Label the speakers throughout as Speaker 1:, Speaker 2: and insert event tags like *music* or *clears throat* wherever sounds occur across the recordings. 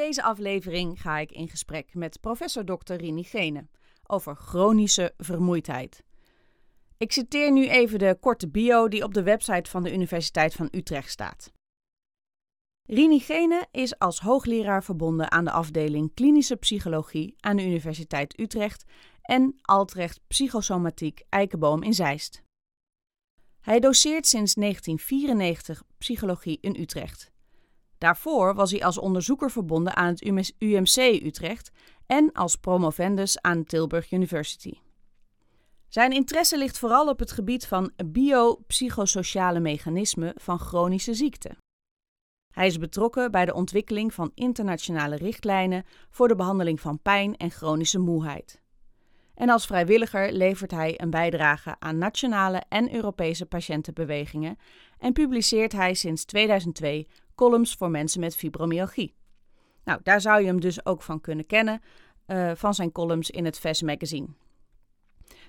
Speaker 1: Deze aflevering ga ik in gesprek met professor Dr. Rini Gene over chronische vermoeidheid. Ik citeer nu even de korte bio die op de website van de Universiteit van Utrecht staat. Rini Gene is als hoogleraar verbonden aan de afdeling klinische psychologie aan de Universiteit Utrecht en Altrecht Psychosomatiek Eikenboom in Zeist. Hij doseert sinds 1994 psychologie in Utrecht. Daarvoor was hij als onderzoeker verbonden aan het UMC Utrecht en als promovendus aan Tilburg University. Zijn interesse ligt vooral op het gebied van biopsychosociale mechanismen van chronische ziekten. Hij is betrokken bij de ontwikkeling van internationale richtlijnen voor de behandeling van pijn en chronische moeheid. En als vrijwilliger levert hij een bijdrage aan nationale en Europese patiëntenbewegingen en publiceert hij sinds 2002 columns voor mensen met fibromyalgie. Nou, daar zou je hem dus ook van kunnen kennen, uh, van zijn columns in het VES magazine.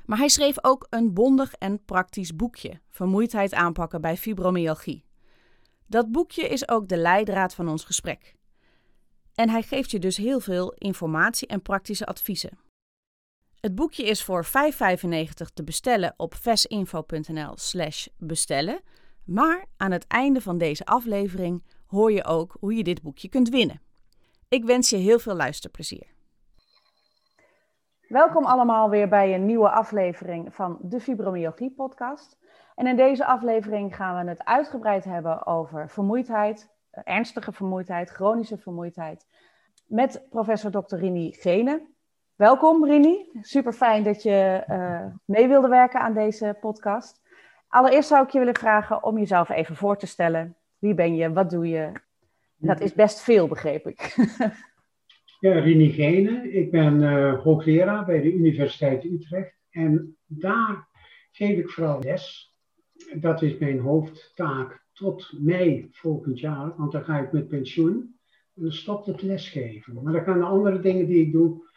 Speaker 1: Maar hij schreef ook een bondig en praktisch boekje, Vermoeidheid aanpakken bij fibromyalgie. Dat boekje is ook de leidraad van ons gesprek. En hij geeft je dus heel veel informatie en praktische adviezen. Het boekje is voor 5,95 te bestellen op vesinfo.nl/slash bestellen. Maar aan het einde van deze aflevering hoor je ook hoe je dit boekje kunt winnen. Ik wens je heel veel luisterplezier. Welkom allemaal weer bij een nieuwe aflevering van de Fibromyalgie podcast. En in deze aflevering gaan we het uitgebreid hebben over vermoeidheid, ernstige vermoeidheid, chronische vermoeidheid, met professor Dr. Rini Gene. Welkom Rini, super fijn dat je uh, mee wilde werken aan deze podcast. Allereerst zou ik je willen vragen om jezelf even voor te stellen. Wie ben je, wat doe je? Dat is best veel, begreep ik.
Speaker 2: ja, Rini Gene, ik ben uh, hoogleraar bij de Universiteit Utrecht en daar geef ik vooral les dat is mijn hoofdtaak tot mei volgend jaar, want dan ga ik met pensioen. En dan stopt het lesgeven. Maar dan gaan de andere dingen die ik doe,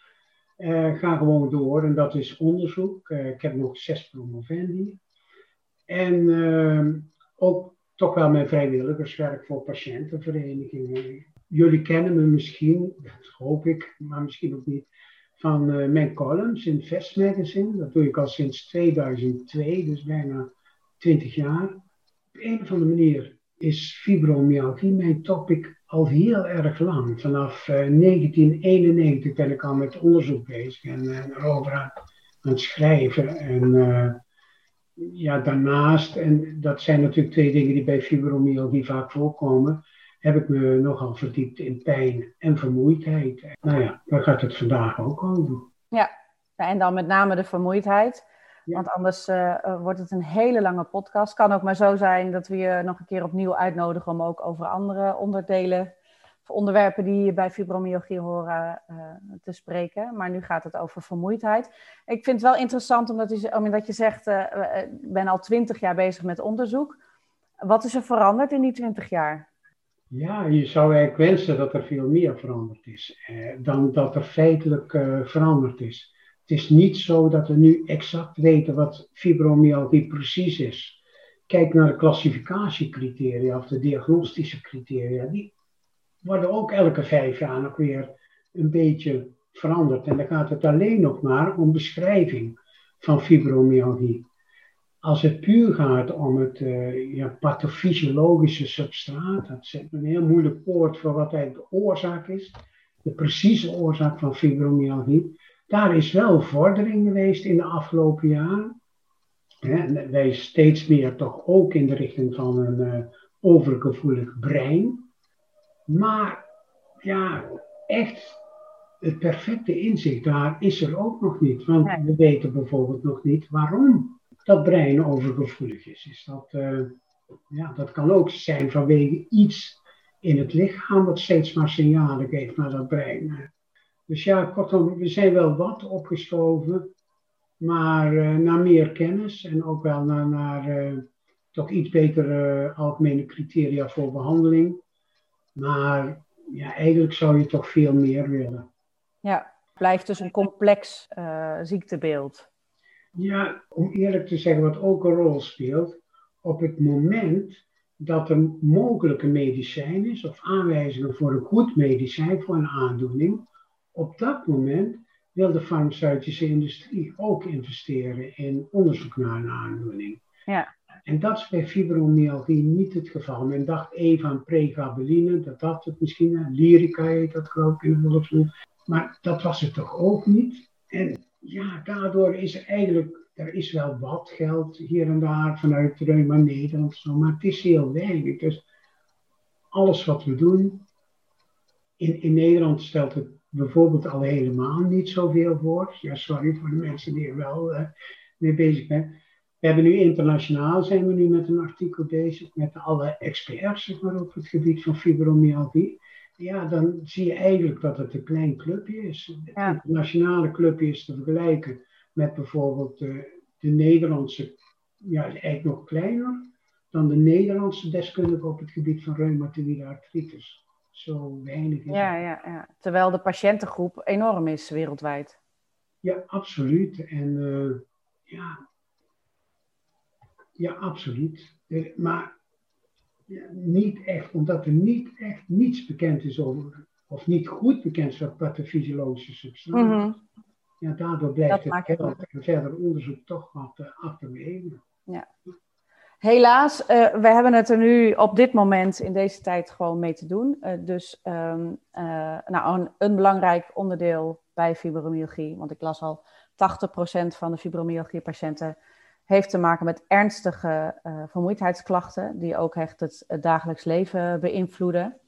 Speaker 2: uh, gaan gewoon door. En dat is onderzoek. Uh, ik heb nog zes promovendi. En uh, ook toch wel mijn vrijwilligerswerk voor patiëntenverenigingen. Jullie kennen me misschien, dat hoop ik, maar misschien ook niet, van uh, mijn columns in Vest Magazine. Dat doe ik al sinds 2002, dus bijna 20 jaar. Op een of andere manier is fibromyalgie mijn topic al heel erg lang. Vanaf uh, eh, 1991 ben ik al met onderzoek bezig en erover aan, het schrijven. En uh, ja, daarnaast, en dat zijn natuurlijk twee dingen die bij fibromyalgie vaak voorkomen, heb ik me nogal verdiept in pijn en vermoeidheid. Nou ja, daar gaat het vandaag ook over.
Speaker 1: Ja, en dan met name de vermoeidheid. Want anders uh, wordt het een hele lange podcast. Kan ook maar zo zijn dat we je nog een keer opnieuw uitnodigen om ook over andere onderdelen of onderwerpen die bij fibromyalgie horen uh, te spreken. Maar nu gaat het over vermoeidheid. Ik vind het wel interessant omdat je, omdat je zegt, uh, ik ben al twintig jaar bezig met onderzoek. Wat is er veranderd in die twintig jaar?
Speaker 2: Ja, je zou eigenlijk wensen dat er veel meer veranderd is dan dat er feitelijk veranderd is. Het is niet zo dat we nu exact weten wat fibromyalgie precies is. Kijk naar de klassificatiecriteria of de diagnostische criteria. Die worden ook elke vijf jaar nog weer een beetje veranderd. En dan gaat het alleen nog maar om beschrijving van fibromyalgie. Als het puur gaat om het uh, ja, pathofysiologische substraat, dat is een heel moeilijk woord voor wat eigenlijk de oorzaak is. de precieze oorzaak van fibromyalgie. Daar is wel vordering geweest in de afgelopen jaren. Hè, wij steeds meer toch ook in de richting van een uh, overgevoelig brein. Maar ja, echt het perfecte inzicht daar is er ook nog niet. Want we weten bijvoorbeeld nog niet waarom dat brein overgevoelig is. is dat, uh, ja, dat kan ook zijn vanwege iets in het lichaam wat steeds maar signalen geeft naar dat brein. Dus ja, kortom, we zijn wel wat opgeschoven, maar uh, naar meer kennis en ook wel naar, naar uh, toch iets betere algemene criteria voor behandeling. Maar ja, eigenlijk zou je toch veel meer willen.
Speaker 1: Ja, het blijft dus een complex ziektebeeld.
Speaker 2: Ja, om eerlijk te zeggen, wat ook een rol speelt, op het moment dat er mogelijke medicijn is of aanwijzingen voor een goed medicijn voor een aandoening, op dat moment wil de farmaceutische industrie ook investeren in onderzoek naar een aandoening.
Speaker 1: Ja.
Speaker 2: En dat is bij fibromyalgie niet het geval. Men dacht even aan pregaballine, dat dat het misschien, lyrica heet dat geloof ik in de volksmond. Maar dat was het toch ook niet. En ja, daardoor is er eigenlijk, er is wel wat geld hier en daar vanuit Reuma Nederland, zo, maar het is heel weinig. Dus alles wat we doen, in, in Nederland stelt het bijvoorbeeld al helemaal niet zoveel voor. Ja, sorry voor de mensen die er wel uh, mee bezig zijn. We hebben nu internationaal zijn we nu met een artikel bezig met alle experts zeg maar, op het gebied van fibromyalgie. Ja, dan zie je eigenlijk dat het een klein clubje is. Het internationale clubje is te vergelijken met bijvoorbeeld de, de Nederlandse, ja, eigenlijk nog kleiner dan de Nederlandse deskundigen op het gebied van reumatoïde artritis. Zo weinig.
Speaker 1: Ja, ja, ja, terwijl de patiëntengroep enorm is wereldwijd.
Speaker 2: Ja, absoluut. En uh, ja, ja, absoluut. Maar ja, niet echt, omdat er niet echt niets bekend is over, of niet goed bekend is over pathofysiologische substanties. Mm -hmm. Ja, daardoor blijft het en verder onderzoek toch wat uh, achterwege.
Speaker 1: Ja. Helaas, uh, we hebben het er nu op dit moment in deze tijd gewoon mee te doen. Uh, dus um, nou, een, een, belangrijk onderdeel bij fibromyalgie, want ik las al 80% van de fibromyalgie-patiënten heeft te maken met ernstige vermoeidheidsklachten, die ook echt het, dagelijks leven beïnvloeden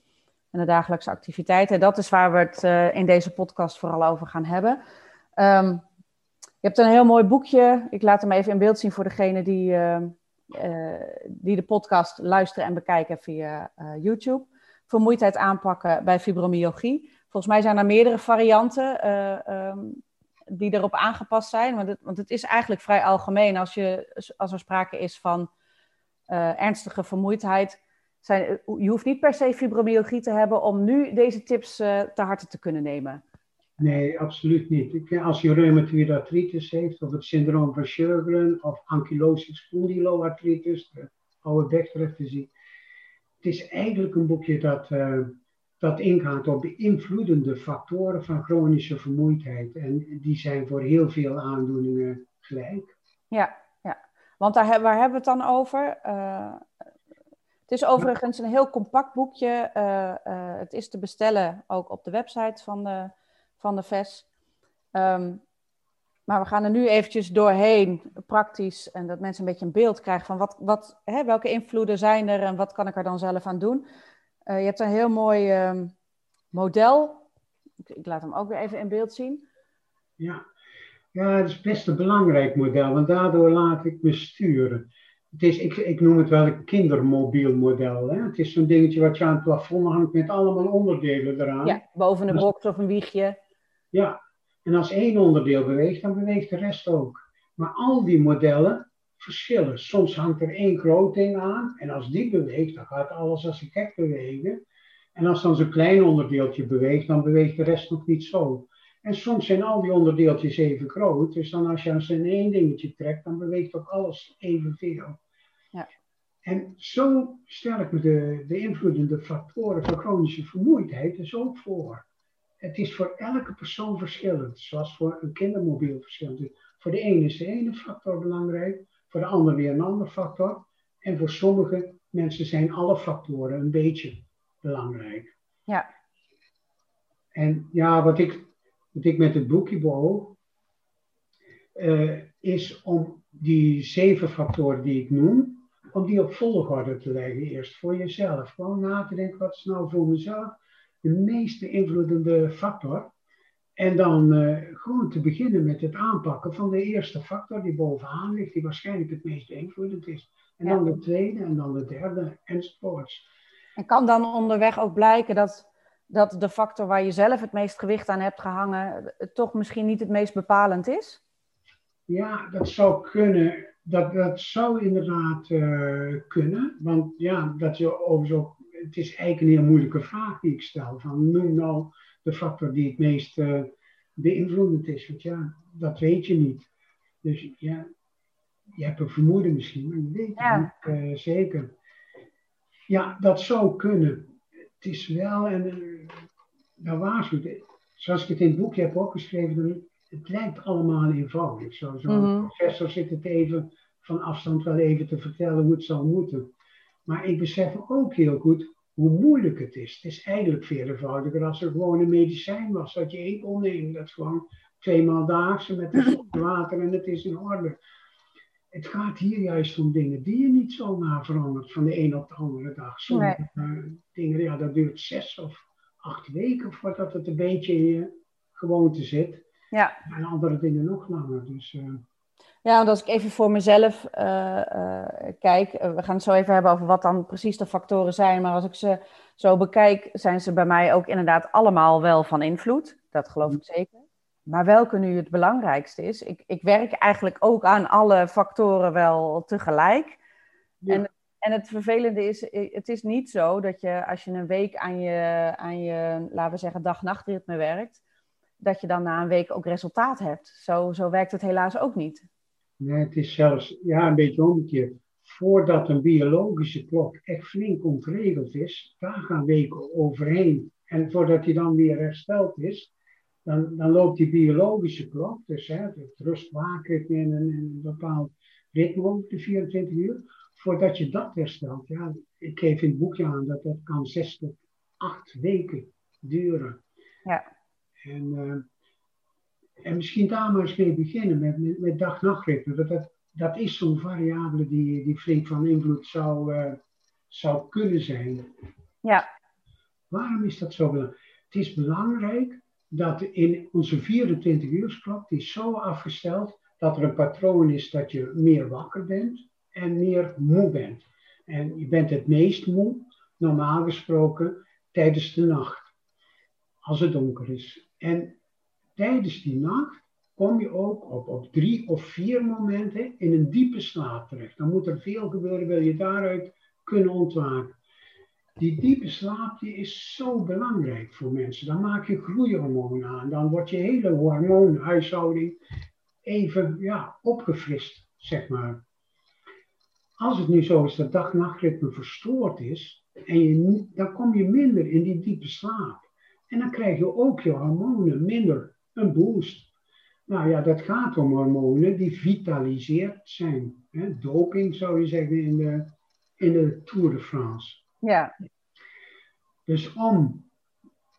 Speaker 1: en de dagelijkse activiteiten. En dat is waar we het in deze podcast vooral over gaan hebben. Um, je hebt een heel mooi boekje. Ik laat hem even in beeld zien voor degene die, uh, die de podcast luisteren en bekijken via YouTube. Vermoeidheid aanpakken bij fibromyalgie. Volgens mij zijn er meerdere varianten. Um, die erop aangepast zijn. Want het, want het is eigenlijk vrij algemeen als, je, als er sprake is van ernstige vermoeidheid. Zijn, je hoeft niet per se fibromyalgie te hebben om nu deze tips uh, te harte te kunnen nemen.
Speaker 2: Nee, absoluut niet. Als je reumatoïde artritis heeft, of het syndroom van Sjögren, of ankylosing spondyloartritis, de oude bekdreftesie. Het is eigenlijk een boekje dat... Uh, dat ingaat op beïnvloedende factoren van chronische vermoeidheid. En die zijn voor heel veel aandoeningen gelijk.
Speaker 1: Ja, ja. want daar, waar hebben we het dan over? Uh, het is overigens een heel compact boekje. Het is te bestellen ook op de website van de, van de VES. Um, maar we gaan er nu eventjes doorheen, praktisch, en dat mensen een beetje een beeld krijgen van wat, wat, hè, welke invloeden zijn er en wat kan ik er dan zelf aan doen. Uh, je hebt een heel mooi uh, model. Ik, ik, laat hem ook weer even in beeld zien.
Speaker 2: Ja. ja, het is best een belangrijk model, want daardoor laat ik me sturen. Het is, ik, ik noem het wel een kindermobiel model. Hè? Het is zo'n dingetje wat je aan het plafond hangt met allemaal onderdelen eraan.
Speaker 1: Ja, boven een box of een wiegje.
Speaker 2: Ja, en als één onderdeel beweegt, dan beweegt de rest ook. Maar al die modellen verschillen. Soms hangt er één groot ding aan en als die beweegt, dan gaat alles als een gek bewegen. En als dan zo'n klein onderdeeltje beweegt, dan beweegt de rest nog niet zo. En soms zijn al die onderdeeltjes even groot, dus dan als je aan zijn één dingetje trekt, dan beweegt ook alles evenveel.
Speaker 1: Ja.
Speaker 2: En zo me de, de invloedende factoren van chronische vermoeidheid dus ook voor. Het is voor elke persoon verschillend, zoals voor een kindermobiel verschillend. Voor de ene is de ene factor belangrijk, voor de ander weer een andere factor. En voor sommige mensen zijn alle factoren een beetje belangrijk.
Speaker 1: Ja.
Speaker 2: En ja, wat ik, wat ik met het boekje beoog, uh, is om die zeven factoren die ik noem, om die op volgorde te leggen. Eerst voor jezelf. Gewoon na te denken, wat is nou voor mezelf de meest beïnvloedende factor? En dan uh, gewoon te beginnen met het aanpakken van de eerste factor die bovenaan ligt, die waarschijnlijk het meest beïnvloedend is. En dan de tweede en dan de derde enzovoorts.
Speaker 1: En kan dan onderweg ook blijken dat, dat de factor waar je zelf het meest gewicht aan hebt gehangen, toch misschien niet het meest bepalend is?
Speaker 2: Ja, dat zou kunnen. Dat, dat zou inderdaad uh, kunnen. Want ja, dat je overigens ook, het is eigenlijk een heel moeilijke vraag die ik stel. Van noem nou de factor die het meest uh, beïnvloedend is. Want ja, dat weet je niet. Dus ja, je hebt een vermoeden misschien, maar je weet het ja. niet uh, zeker. Ja, dat zou kunnen. Het is wel, en uh, nou waarschuwt, zoals ik het in het boekje heb opgeschreven, het lijkt allemaal eenvoudig. Zo'n zo mm -hmm. professor zit het even van afstand wel even te vertellen hoe het zal moeten. Maar ik besef ook heel goed hoe moeilijk het is. Het is eigenlijk veel eenvoudiger als er gewoon een medicijn was dat je één kon nemen. Dat is gewoon tweemaal daags met een *laughs* water en het is in orde. Het gaat hier juist om dingen die je niet zomaar verandert van de een op de andere dag. Sommige nee. uh, dingen, ja, dat duurt zes of acht weken voordat het een beetje in je gewoonte zit. Ja. En andere dingen nog langer. Dus, uh...
Speaker 1: Ja, want als ik even voor mezelf uh, uh, kijk, we gaan het zo even hebben over wat dan precies de factoren zijn. Maar als ik ze zo bekijk, zijn ze bij mij ook inderdaad allemaal wel van invloed. Dat geloof ik zeker. Maar welke nu het belangrijkste is. Ik, ik werk eigenlijk ook aan alle factoren wel tegelijk. Ja. En, en het vervelende is, het is niet zo dat je als je een week aan je, aan je laten we zeggen, dag-nachtritme werkt, dat je dan na een week ook resultaat hebt. Zo, zo werkt het helaas ook niet.
Speaker 2: Nee, het is zelfs ja, een beetje omgekeerd. Voordat een biologische klok echt flink ontregeld is, daar gaan weken overheen. En voordat die dan weer hersteld is, dan, dan loopt die biologische klok, dus hè, het rust-waakritme in een, bepaald ritme over de 24 uur, voordat je dat herstelt. Ja, ik geef in het boekje aan dat dat kan zes tot acht weken duren. Ja. En, uh, en misschien daar maar eens mee beginnen met, met, met dag-nachtritme. Dat, dat, dat is zo'n variabele die, die flink van invloed zou, uh, zou kunnen zijn. Ja. Waarom is dat zo belangrijk? Het is belangrijk dat in onze 24 uursklok, die is zo afgesteld dat er een patroon is dat je meer wakker bent en meer moe bent. En je bent het meest moe, normaal gesproken, tijdens de nacht, als het donker is. En tijdens die nacht kom je ook op, op drie of vier momenten in een diepe slaap terecht. Dan moet er veel gebeuren, wil je daaruit kunnen ontwaken. Die diepe slaap die is zo belangrijk voor mensen. Dan maak je groeihormonen aan. Dan wordt je hele hormoonhuishouding even ja, opgefrist, zeg maar. Als het nu zo is dat dag-nachtritme verstoord is, en je, dan kom je minder in die diepe slaap. En dan krijg je ook je hormonen minder een boost. Nou ja, dat gaat om hormonen die vitaliseerd zijn. Hè? Doping zou je zeggen in de, in de Tour de France. Ja. Dus om,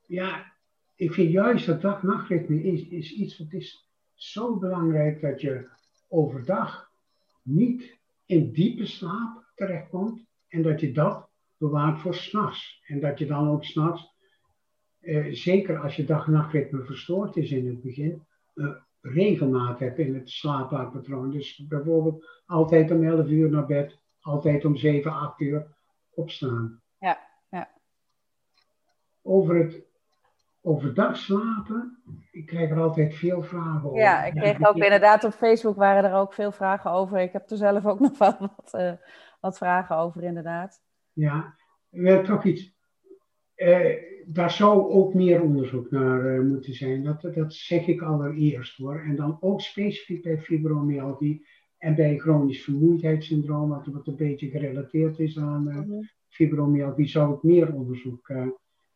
Speaker 2: ja, ik vind juist dat dag-nachtritme is, is iets wat is zo belangrijk dat je overdag niet in diepe slaap terechtkomt en dat je dat bewaart voor s'nachts. En dat je dan ook s'nachts eh, zeker als je dag-nachtritme verstoord is in het begin, uh, regelmaat hebt in het slaappatroon. Dus bijvoorbeeld altijd om 11 uur naar bed, altijd om 7, 8 uur opstaan. Ja, ja. Over het overdag slapen, ik krijg er altijd veel vragen over.
Speaker 1: Ja, ik kreeg ook inderdaad op Facebook waren er ook veel vragen over. Ik heb er zelf ook *laughs* nog wel wat, uh, wat vragen over, inderdaad.
Speaker 2: Ja, wil toch iets. Uh, daar zou ook meer onderzoek naar uh, moeten zijn. Dat, dat zeg ik allereerst hoor. En dan ook specifiek bij fibromyalgie en bij chronisch vermoeidheidssyndroom, wat, wat een beetje gerelateerd is aan uh, fibromyalgie, zou ik meer onderzoek uh,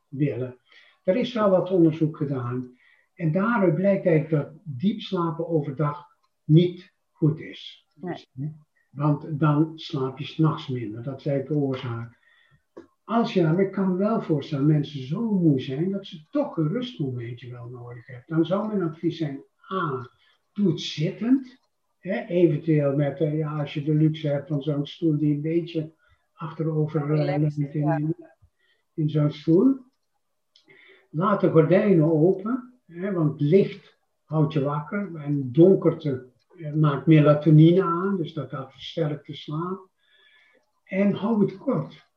Speaker 2: willen. Er is wel wat onderzoek gedaan. En daaruit blijkt eigenlijk dat diep slapen overdag niet goed is. Nee. Want dan slaap je s'nachts minder. Dat is eigenlijk de oorzaak. Als je, maar ik kan me wel voorstellen, mensen zo moe zijn dat ze toch een rustmomentje wel nodig hebben. Dan zou mijn advies zijn, A, doe het zittend. Hè, eventueel met, uh, ja, als je de luxe hebt van zo'n stoel die een beetje achterover uh, in, in, in zo'n stoel. Laat de gordijnen open, hè, want licht houdt je wakker en donkerte eh, maakt melatonine aan, dus dat, dat versterkt de slaap. En hou het kort.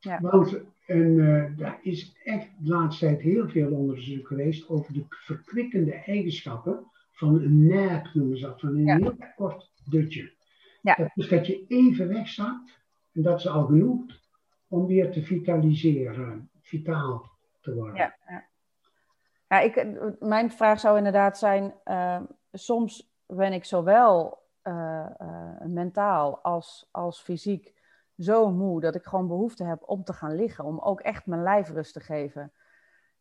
Speaker 2: Ja. Want en, uh, daar is echt de laatste tijd heel veel onderzoek geweest over de verkwikkende eigenschappen van een nap, noemen ze dat, van een heel kort dutje. Ja. Dat is dat je even wegzakt en dat is al genoeg om weer te vitaliseren, vitaal te worden.
Speaker 1: Ja, ja. ja ik, mijn vraag zou inderdaad zijn, uh, soms ben ik zowel uh, mentaal als, als fysiek zo moe dat ik gewoon behoefte heb om te gaan liggen, om ook echt mijn lijf rust te geven.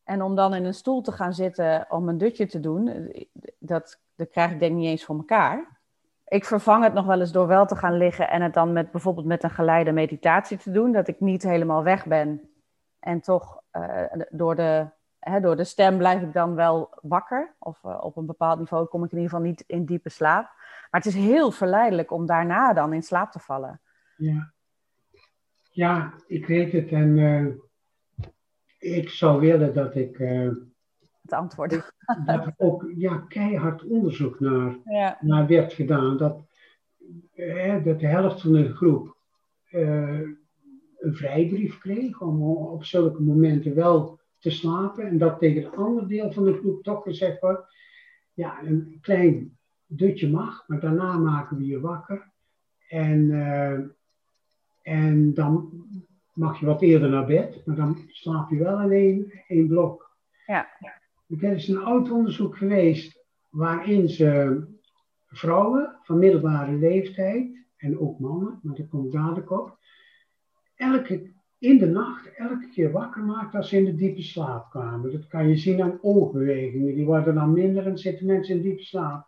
Speaker 1: En om dan in een stoel te gaan zitten om een dutje te doen, dat, dat krijg ik denk niet eens voor elkaar. Ik vervang het nog wel eens door wel te gaan liggen en het dan met bijvoorbeeld met een geleide meditatie te doen, dat ik niet helemaal weg ben en toch uh, door, de, hè, door de stem blijf ik dan wel wakker. Of uh, op een bepaald niveau kom ik in ieder geval niet in diepe slaap. Maar het is heel verleidelijk om daarna dan in slaap te vallen.
Speaker 2: Ja. Ja, ik weet het. En uh, ik zou willen dat ik. Uh,
Speaker 1: het antwoord.
Speaker 2: Dat er ook ja, keihard onderzoek naar, ja. naar werd gedaan. Dat, uh, dat de helft van de groep een vrijbrief kreeg om op zulke momenten wel te slapen. En dat tegen het andere deel van de groep toch gezegd wordt: ja, een klein dutje mag, maar daarna maken we je wakker. En en dan mag je wat eerder naar bed, maar dan slaap je wel in één, één blok. Ja. Er is een oud onderzoek geweest waarin ze vrouwen van middelbare leeftijd, en ook mannen, maar dat komt dadelijk op, elke, in de nacht elke keer wakker maakt als ze in de diepe slaap kwamen. Dat kan je zien aan oogbewegingen, die worden dan minder en zitten mensen in diepe slaap.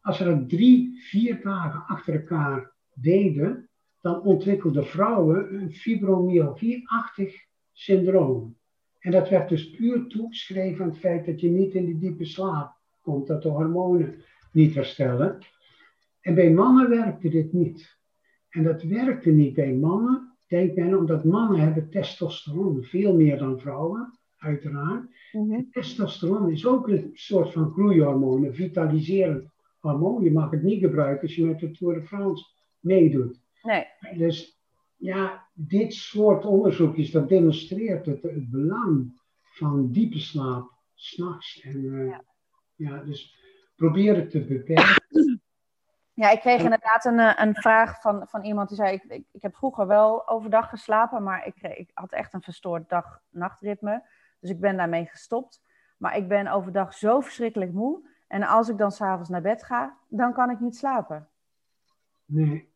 Speaker 2: Als ze dat drie, vier dagen achter elkaar deden, dan ontwikkelden vrouwen een fibromyalgie-achtig syndroom. En dat werd dus puur toegeschreven aan het feit dat je niet in die diepe slaap komt, dat de hormonen niet herstellen. En bij mannen werkte dit niet. En dat werkte niet bij mannen, denk men, omdat mannen hebben testosteron, veel meer dan vrouwen, uiteraard. Mm Testosteron is ook een soort van groeihormoon, een vitaliserend hormoon. Je mag het niet gebruiken als je met de Tour de France meedoet. Nee. Dus ja, dit soort onderzoekjes, dat demonstreert het, het belang van diepe slaap s'nachts. En uh, ja. ja. dus probeer het te beperken. *clears throat*
Speaker 1: Ja, ik kreeg inderdaad een, eh, een vraag van, van iemand die zei: ik, ik, ik heb vroeger wel overdag geslapen, maar ik, ik had echt een verstoord dag-nachtritme. Dus ik ben daarmee gestopt. Maar ik ben overdag zo verschrikkelijk moe. En als ik dan s'avonds naar bed ga, dan kan ik niet slapen.
Speaker 2: Nee.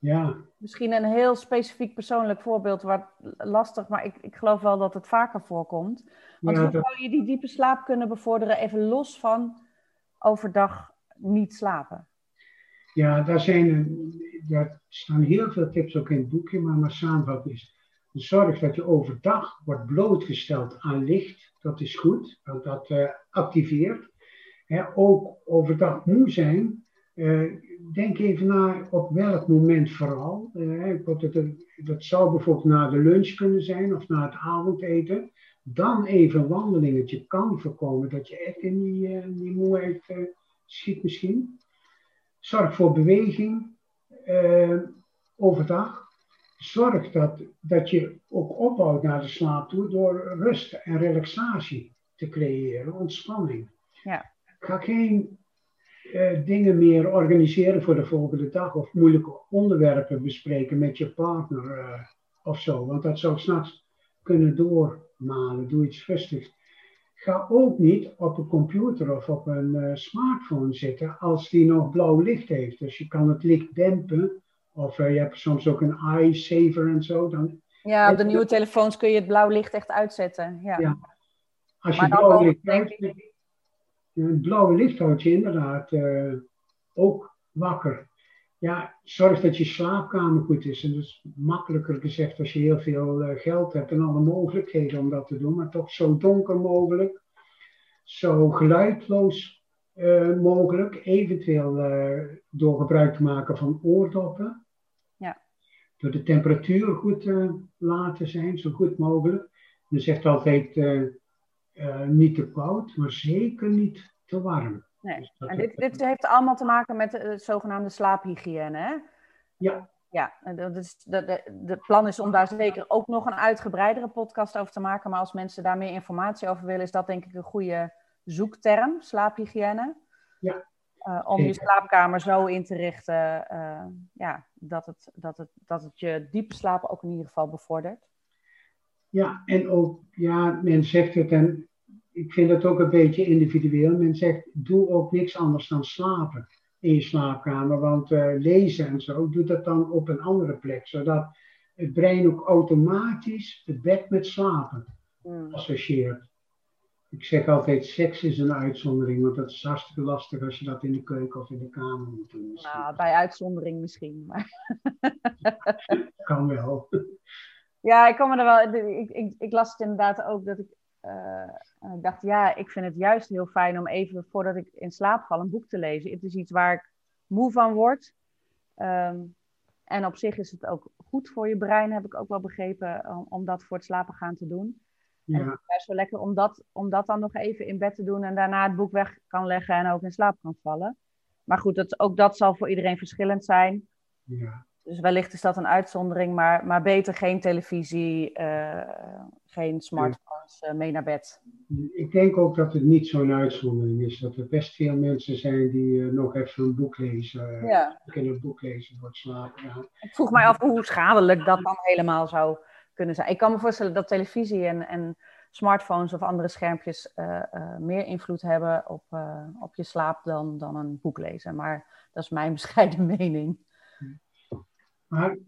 Speaker 2: Ja.
Speaker 1: Misschien een heel specifiek persoonlijk voorbeeld, wat lastig, maar ik, ik geloof wel dat het vaker voorkomt. Want hoe zou je die diepe slaap kunnen bevorderen, even los van overdag niet slapen?
Speaker 2: Ja, daar, zijn, daar staan heel veel tips ook in het boekje, maar mijn samenvatting is: zorg dat je overdag wordt blootgesteld aan licht. Dat is goed, want dat uh, activeert. ook overdag moe zijn. Uh, denk even na op welk moment vooral. Uh, dat zou bijvoorbeeld na de lunch kunnen zijn of na het avondeten. Dan even een wandelingetje kan voorkomen dat je echt in die, uh, die moeheid schiet misschien. Zorg voor beweging overdag. Zorg dat, dat je ook opbouwt naar de slaap toe door rust en relaxatie te creëren, ontspanning. Ja. Ga geen uh, dingen meer organiseren voor de volgende dag of moeilijke onderwerpen bespreken met je partner uh, of zo. Want dat zou s'nachts kunnen doormalen. Doe iets rustigs. Ga ook niet op een computer of op een uh, smartphone zitten als die nog blauw licht heeft. Dus je kan het licht dempen. Of je hebt soms ook een eye saver en zo. Dan
Speaker 1: ja, op de nieuwe telefoons kun je het blauw licht echt uitzetten. Ja. ja.
Speaker 2: Als je blauw licht uitzet, het blauwe licht houdt je inderdaad uh, ook wakker. ja, zorg dat je slaapkamer goed is. En dat is makkelijker gezegd als je heel veel uh, geld hebt en alle mogelijkheden om dat te doen. Maar toch zo donker mogelijk, zo geluidloos uh, mogelijk. Eventueel door gebruik te maken van oordoppen.
Speaker 1: Ja.
Speaker 2: Door de temperatuur goed te laten zijn, zo goed mogelijk. Men zegt altijd niet te koud, maar zeker niet te warm.
Speaker 1: Nee. Dus en dit, dit, heeft allemaal te maken met de, zogenaamde slaaphygiëne, hè?
Speaker 2: Ja.
Speaker 1: Ja, dat is, de, de, plan is om daar zeker ook nog een uitgebreidere podcast over te maken. Maar als mensen daar meer informatie over willen, is dat denk ik een goede zoekterm, slaaphygiëne.
Speaker 2: Ja.
Speaker 1: Uh, om je slaapkamer zo in te richten uh, ja, dat, het, dat, het, dat het je diepe slaap ook in ieder geval bevordert.
Speaker 2: Ja, en ook, ja, men zegt het, en ik vind het ook een beetje individueel. Men zegt, doe ook niks anders dan slapen in je slaapkamer. Want uh, lezen en zo, doe dat dan op een andere plek. Zodat het brein ook automatisch het bed met slapen mm. associeert. Ik zeg altijd, seks is een uitzondering, want dat is hartstikke lastig als je dat in de keuken of in de kamer moet doen.
Speaker 1: Nou, bij uitzondering misschien, maar...
Speaker 2: kan wel.
Speaker 1: Ja, ik kan me er wel... Ik, ik, ik las het inderdaad ook dat ik uh, ik dacht, ja, ik vind het juist heel fijn om even voordat ik in slaap val een boek te lezen. Het is iets waar ik moe van word. Um, en op zich is het ook goed voor je brein, heb ik ook wel begrepen, om, om dat voor het slapen gaan te doen. Ja. En het is juist wel lekker om dat, om dat dan nog even in bed te doen en daarna het boek weg kan leggen en ook in slaap kan vallen. Maar goed, dat, ook dat zal voor iedereen verschillend zijn.
Speaker 2: Ja.
Speaker 1: Dus wellicht is dat een uitzondering, maar, maar beter geen televisie, uh, geen smartphones uh, mee naar bed.
Speaker 2: Ik denk ook dat het niet zo'n uitzondering is. Dat er best veel mensen zijn die uh, nog even een boek lezen.
Speaker 1: Ja.
Speaker 2: Kunnen een boek lezen voor het slapen. Ja.
Speaker 1: Ik vroeg mij af hoe schadelijk dat dan helemaal zou kunnen zijn. Ik kan me voorstellen dat televisie en, en smartphones of andere schermpjes meer invloed hebben op, op je slaap dan, dan een boek lezen. Maar dat is mijn *laughs* bescheiden mening.
Speaker 2: Maar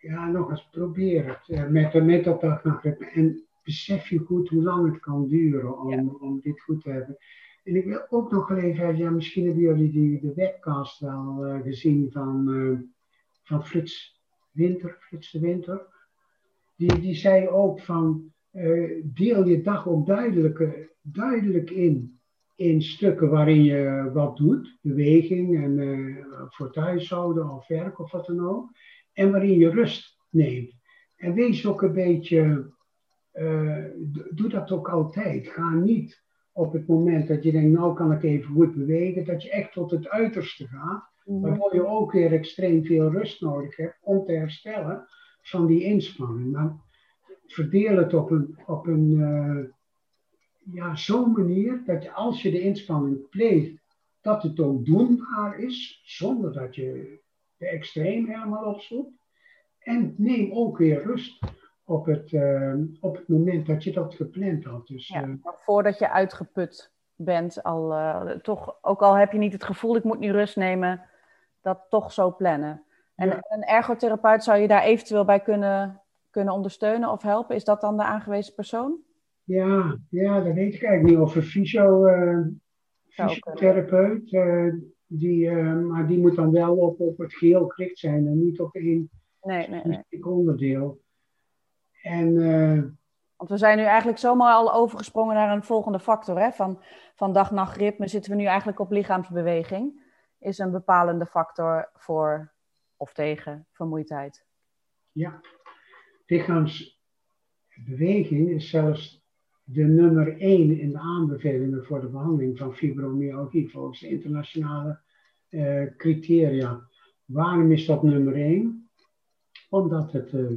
Speaker 2: ja, nog eens probeer het uh, met, met dat grip. En besef je goed hoe lang het kan duren om, ja. om dit goed te hebben. En ik wil ook nog even, ja, misschien hebben jullie die, de webcast wel uh, gezien van, uh, van Frits Winter, Frits de Winter. Die, die zei ook van, deel je dag ook duidelijk, duidelijk in in stukken waarin je wat doet, beweging en uh, voor thuishouden of werk of wat dan ook, en waarin je rust neemt. En wees ook een beetje, uh, doe dat ook altijd. Ga niet op het moment dat je denkt, nou kan ik even goed bewegen, dat je echt tot het uiterste gaat, waardoor je ook weer extreem veel rust nodig hebt om te herstellen van die inspanning. Maar verdeel het op een, op een uh, ja, zo'n manier dat je als je de inspanning pleegt, dat het ook doenbaar is, zonder dat je de extreem helemaal opzoekt. En neem ook weer rust op het, uh, op het moment dat je dat gepland had. Dus,
Speaker 1: ja, uh, voordat je uitgeput bent, al, uh, toch, ook al heb je niet het gevoel, ik moet nu rust nemen, dat toch zo plannen. En ja. een ergotherapeut zou je daar eventueel bij kunnen, kunnen ondersteunen of helpen? Is dat dan de aangewezen persoon?
Speaker 2: Ja, ja, dat weet ik eigenlijk niet. Of een fysio, uh, fysiotherapeut. Uh, die, uh, maar die moet dan wel op, op het geheel gericht zijn en niet op één
Speaker 1: nee, nee, nee.
Speaker 2: onderdeel. En,
Speaker 1: Want we zijn nu eigenlijk zomaar al overgesprongen naar een volgende factor. Hè? Van, van dag-nachtritme zitten we nu eigenlijk op lichaamsbeweging. Is een bepalende factor voor of tegen vermoeidheid.
Speaker 2: Ja, lichaamsbeweging is zelfs de nummer 1 in de aanbevelingen voor de behandeling van fibromyalgie volgens de internationale uh, criteria. Waarom is dat nummer 1? Omdat het uh,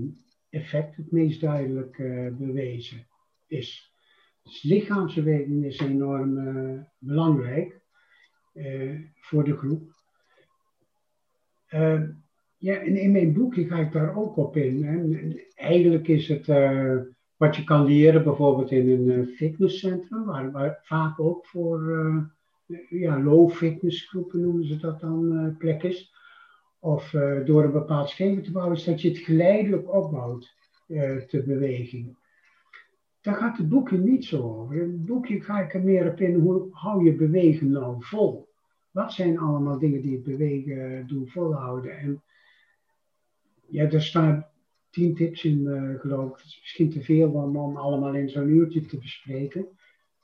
Speaker 2: effect het meest duidelijk uh, bewezen is. Dus lichaamsbeweging is enorm belangrijk voor de groep. ja, en in mijn boekje ga ik daar ook op in. En eigenlijk is het wat je kan leren bijvoorbeeld in een uh, fitnesscentrum, waar, vaak ook voor uh, ja, low fitnessgroepen noemen ze dat dan uh. Of door een bepaald schema te bouwen, is dat je het geleidelijk opbouwt, te beweging. Daar gaat het boekje niet zo over. In het boekje ga ik er meer op in, hoe hou je bewegen nou vol? Wat zijn allemaal dingen die het bewegen doen volhouden? En ja, er staan tien tips in, uh, geloof ik. Het is misschien te veel om, allemaal in zo'n uurtje te bespreken.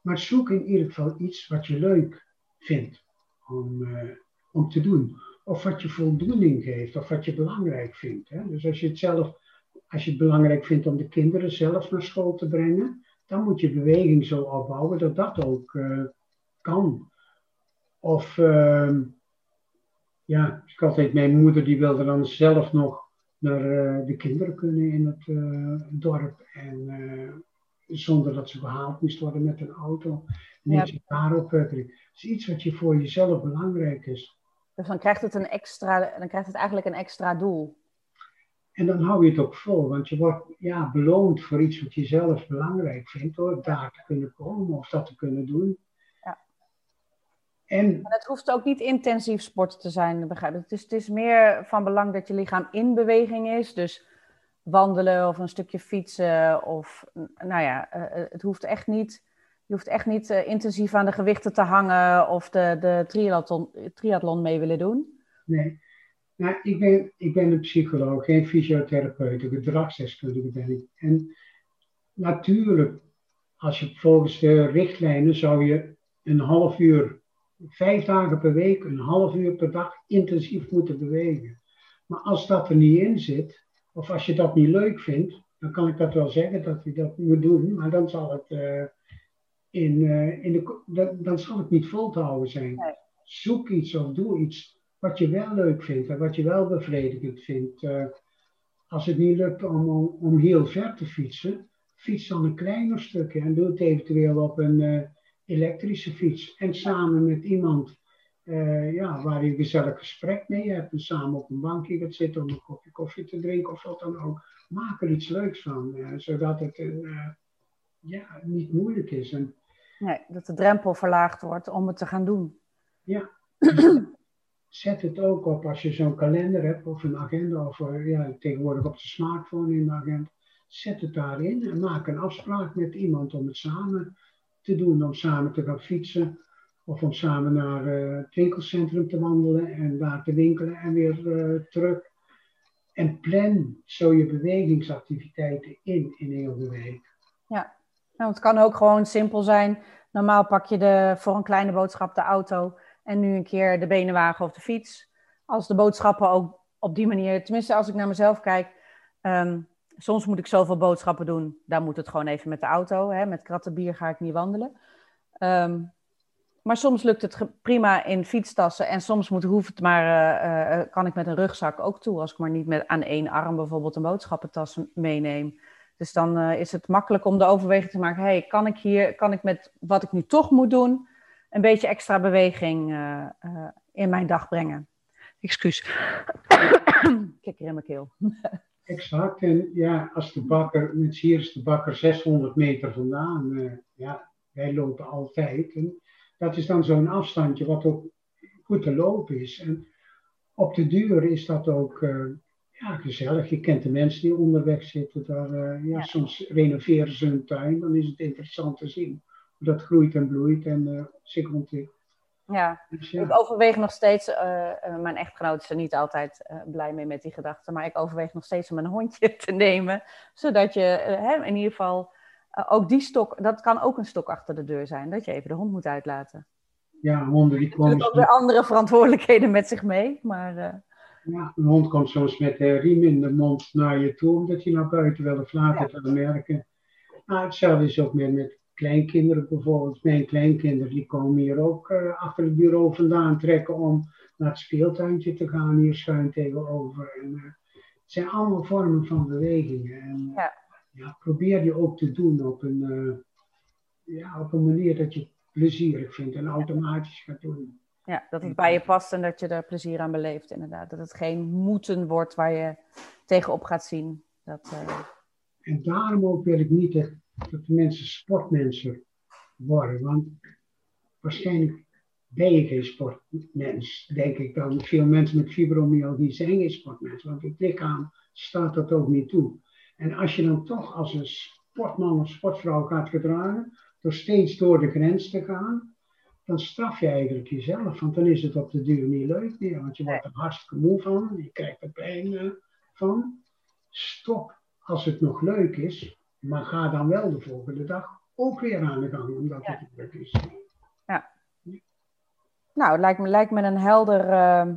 Speaker 2: Maar zoek in ieder geval iets wat je leuk vindt om, uh, om te doen. Of wat je voldoening geeft, of wat je belangrijk vindt. Hè? Dus als je het zelf, als je het belangrijk vindt om de kinderen zelf naar school te brengen, dan moet je beweging zo opbouwen dat dat ook uh, kan. Of uh, ja, ik altijd mijn moeder die wilde dan zelf nog naar uh, de kinderen kunnen in het uh, dorp. En zonder dat ze behaald moest worden met een auto. Niet ja. daarop. Het is iets wat je voor jezelf belangrijk is.
Speaker 1: Dus dan krijgt het, een extra, dan krijgt het eigenlijk een extra doel.
Speaker 2: En dan hou je het ook vol, want je wordt ja, beloond voor iets wat je zelf belangrijk vindt, door daar te kunnen komen of dat te kunnen doen.
Speaker 1: En, en het hoeft ook niet intensief sport te zijn, begrijp ik. Het is, het is meer van belang dat je lichaam in beweging is. Dus wandelen of een stukje fietsen. Of, nou ja, uh, het hoeft echt niet, je hoeft echt niet uh, intensief aan de gewichten te hangen of de, de triathlon, triathlon mee willen doen.
Speaker 2: Nee. Nou, ik ben, ik ben een psycholoog, geen fysiotherapeut, een gedragsdeskundige ben ik. En natuurlijk, als je volgens de richtlijnen zou je een half uur, vijf dagen per week, een half uur per dag intensief moeten bewegen. Maar als dat er niet in zit, of als je dat niet leuk vindt, dan kan ik dat wel zeggen dat je dat moet doen, maar dan zal het, uh, in, uh, in de, dan zal het niet vol te houden zijn. Nee. Zoek iets of doe iets wat je wel leuk vindt en wat je wel bevredigend vindt. Uh, als het niet lukt om, om, om, heel ver te fietsen, fiets dan een kleiner stukje en doe het eventueel op een elektrische fiets. En samen met iemand uh, ja, waar je een gezellig gesprek mee hebt en samen op een bankje gaat zitten om een kopje koffie te drinken of wat dan ook. Maak er iets leuks van, uh, zodat het uh, ja, niet moeilijk is. En,
Speaker 1: nee, dat de drempel verlaagd wordt om het te gaan doen.
Speaker 2: Ja, *clears throat* zet het ook op als je zo'n kalender hebt of een agenda of ja, tegenwoordig op de smartphone in de agenda. Zet het daarin en maak een afspraak met iemand om het samen te doen, om samen te gaan fietsen of om samen naar uh, het winkelcentrum te wandelen en daar te winkelen en weer uh, terug. En plan zo je bewegingsactiviteiten in in heel de week.
Speaker 1: Ja, nou, het kan ook gewoon simpel zijn. Normaal pak je de, voor een kleine boodschap de auto en nu een keer de benenwagen of de fiets. Als de boodschappen ook op die manier, tenminste als ik naar mezelf kijk, um, soms moet ik zoveel boodschappen doen, dan moet het gewoon even met de auto. Hè? Met kratten bier ga ik niet wandelen. Um, maar soms lukt het prima in fietstassen en soms moet, hoeft het maar, uh, uh, kan ik met een rugzak ook toe. Als ik maar niet met, aan één arm bijvoorbeeld een boodschappentas meeneem. Dus dan is het makkelijk om de overweging te maken. hey, kan ik hier, kan ik met wat ik nu toch moet doen, een beetje extra beweging in mijn dag brengen? Excuus. *coughs* Kikker in mijn keel. *laughs*
Speaker 2: exact. En ja, als de bakker, met hier is de bakker 600 meter vandaan. ja, wij lopen altijd. En, dat is dan zo'n afstandje wat ook goed te lopen is. En op de duur is dat ook uh, ja, gezellig. Je kent de mensen die onderweg zitten. Daar, uh, ja, Soms renoveren ze hun tuin. Dan is het interessant te zien hoe dat groeit en bloeit en zich ontwikkelt.
Speaker 1: Ja. Dus, ja. ik overweeg nog steeds, mijn echtgenoot is er niet altijd blij mee met die gedachte, maar ik overweeg nog steeds om een hondje *laughs* te nemen, zodat je hè, in ieder geval ook die stok, dat kan ook een stok achter de deur zijn, dat je even de hond moet uitlaten.
Speaker 2: Ja, honden die komen...
Speaker 1: Ook weer andere verantwoordelijkheden met zich mee, maar...
Speaker 2: Ja, een hond komt soms met de riem in de mond naar je toe, omdat je naar buiten wil of later ja. merken. Nou, hetzelfde is ook met, met kleinkinderen bijvoorbeeld. Mijn kleinkinderen die komen hier ook uh, achter het bureau vandaan trekken om naar het speeltuintje te gaan, hier schuin tegenover. En, uh, het zijn allemaal vormen van bewegingen. En,
Speaker 1: ja
Speaker 2: ja, probeer je ook te doen op een, uh, ja, op een manier dat je het plezierig vindt en automatisch gaat doen.
Speaker 1: Ja, dat het bij je past en dat je er plezier aan beleeft, inderdaad. Dat het geen moeten wordt waar je tegenop gaat zien. Dat.
Speaker 2: En daarom ook wil ik niet dat, dat de mensen sportmensen worden. Want waarschijnlijk ben je geen sportmens, denk ik dan. Veel mensen met fibromyalgie zijn geen sportmensen, want het lichaam staat dat ook niet toe. En als je dan toch als een sportman of sportvrouw gaat gedragen, door steeds door de grens te gaan, dan straf je eigenlijk jezelf. Want dan is het op de duur niet leuk meer. Want je wordt er hartstikke moe van. Je krijgt er pijn uh, van. Stop als het nog leuk is. Maar ga dan wel de volgende dag ook weer aan de gang. Omdat het leuk is.
Speaker 1: Ja. Nou, het lijkt me, lijkt me een helder... Uh,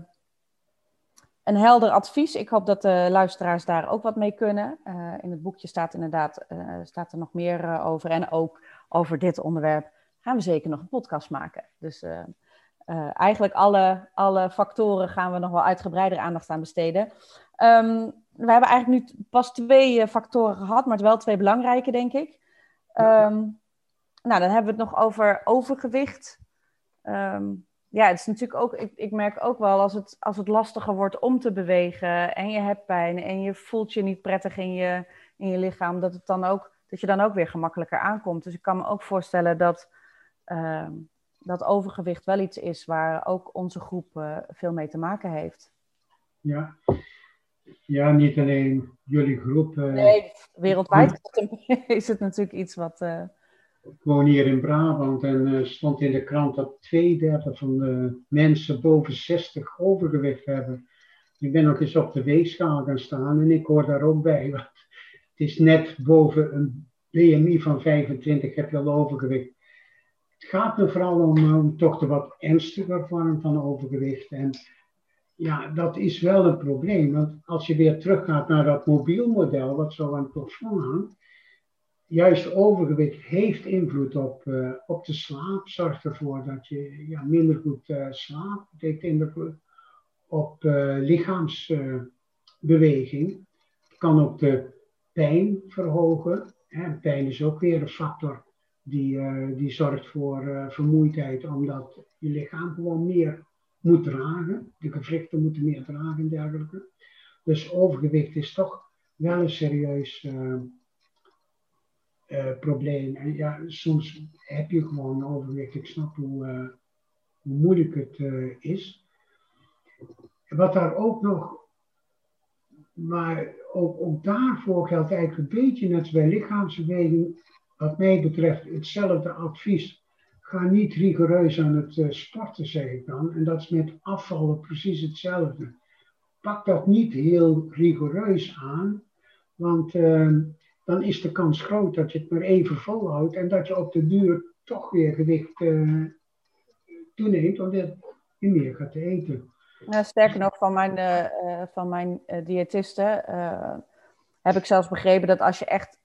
Speaker 1: een helder advies. Ik hoop dat de luisteraars daar ook wat mee kunnen. Uh, in het boekje staat inderdaad uh, staat er nog meer uh, over. En ook over dit onderwerp gaan we zeker nog een podcast maken. Dus eigenlijk alle, alle factoren gaan we nog wel uitgebreider aandacht aan besteden. Um, we hebben eigenlijk nu pas twee factoren gehad, maar het wel twee belangrijke, denk ik. Um, nou, dan hebben we het nog over overgewicht. Um, ja, het is natuurlijk ook, ik, ik merk ook wel als het, als het lastiger wordt om te bewegen en je hebt pijn en je voelt je niet prettig in je, in je lichaam, dat, het dan ook, dat je dan ook weer gemakkelijker aankomt. Dus ik kan me ook voorstellen dat, uh, dat overgewicht wel iets is waar ook onze groep uh, veel mee te maken heeft.
Speaker 2: Ja. Ja, niet alleen jullie groep. Uh,
Speaker 1: nee, wereldwijd *laughs* is het natuurlijk iets wat
Speaker 2: ik woon hier in Brabant en uh, stond in de krant dat twee derde van de mensen boven 60 overgewicht hebben. Ik ben nog eens op de weegschaal gaan staan en ik hoor daar ook bij. *laughs* Want het is net boven een BMI van 25 heb je al overgewicht. Het gaat me vooral om, om toch de wat ernstiger vorm van overgewicht. En ja, dat is wel een probleem. Want als je weer teruggaat naar dat mobiel model, wat zo aan het plafond hangt juist overgewicht heeft invloed op, uh, op de slaap. Zorgt ervoor dat je ja, minder goed uh, slaapt. Het heeft invloed op uh, lichaamsbeweging. Het kan ook de pijn verhogen. Pijn is ook weer een factor die, die zorgt voor vermoeidheid, omdat je lichaam gewoon meer moet dragen. De gewrichten moeten meer dragen en dergelijke. Dus overgewicht is toch wel een serieus uh, probleem. En ja, soms heb je gewoon overwicht. Ik snap hoe, hoe moeilijk het is. Wat daar ook nog, maar ook, ook daarvoor geldt eigenlijk een beetje net als bij lichaamsbeweging, wat mij betreft hetzelfde advies. Ga niet rigoureus aan het sporten, zeg ik dan. En dat is met afvallen precies hetzelfde. Pak dat niet heel rigoureus aan, want ehm, dan is de kans groot dat je het maar even volhoudt en dat je op de duur toch weer gewicht uh, toeneemt, omdat je meer gaat eten.
Speaker 1: Nou, sterker nog, van mijn, uh, van mijn diëtisten heb ik zelfs begrepen dat als je echt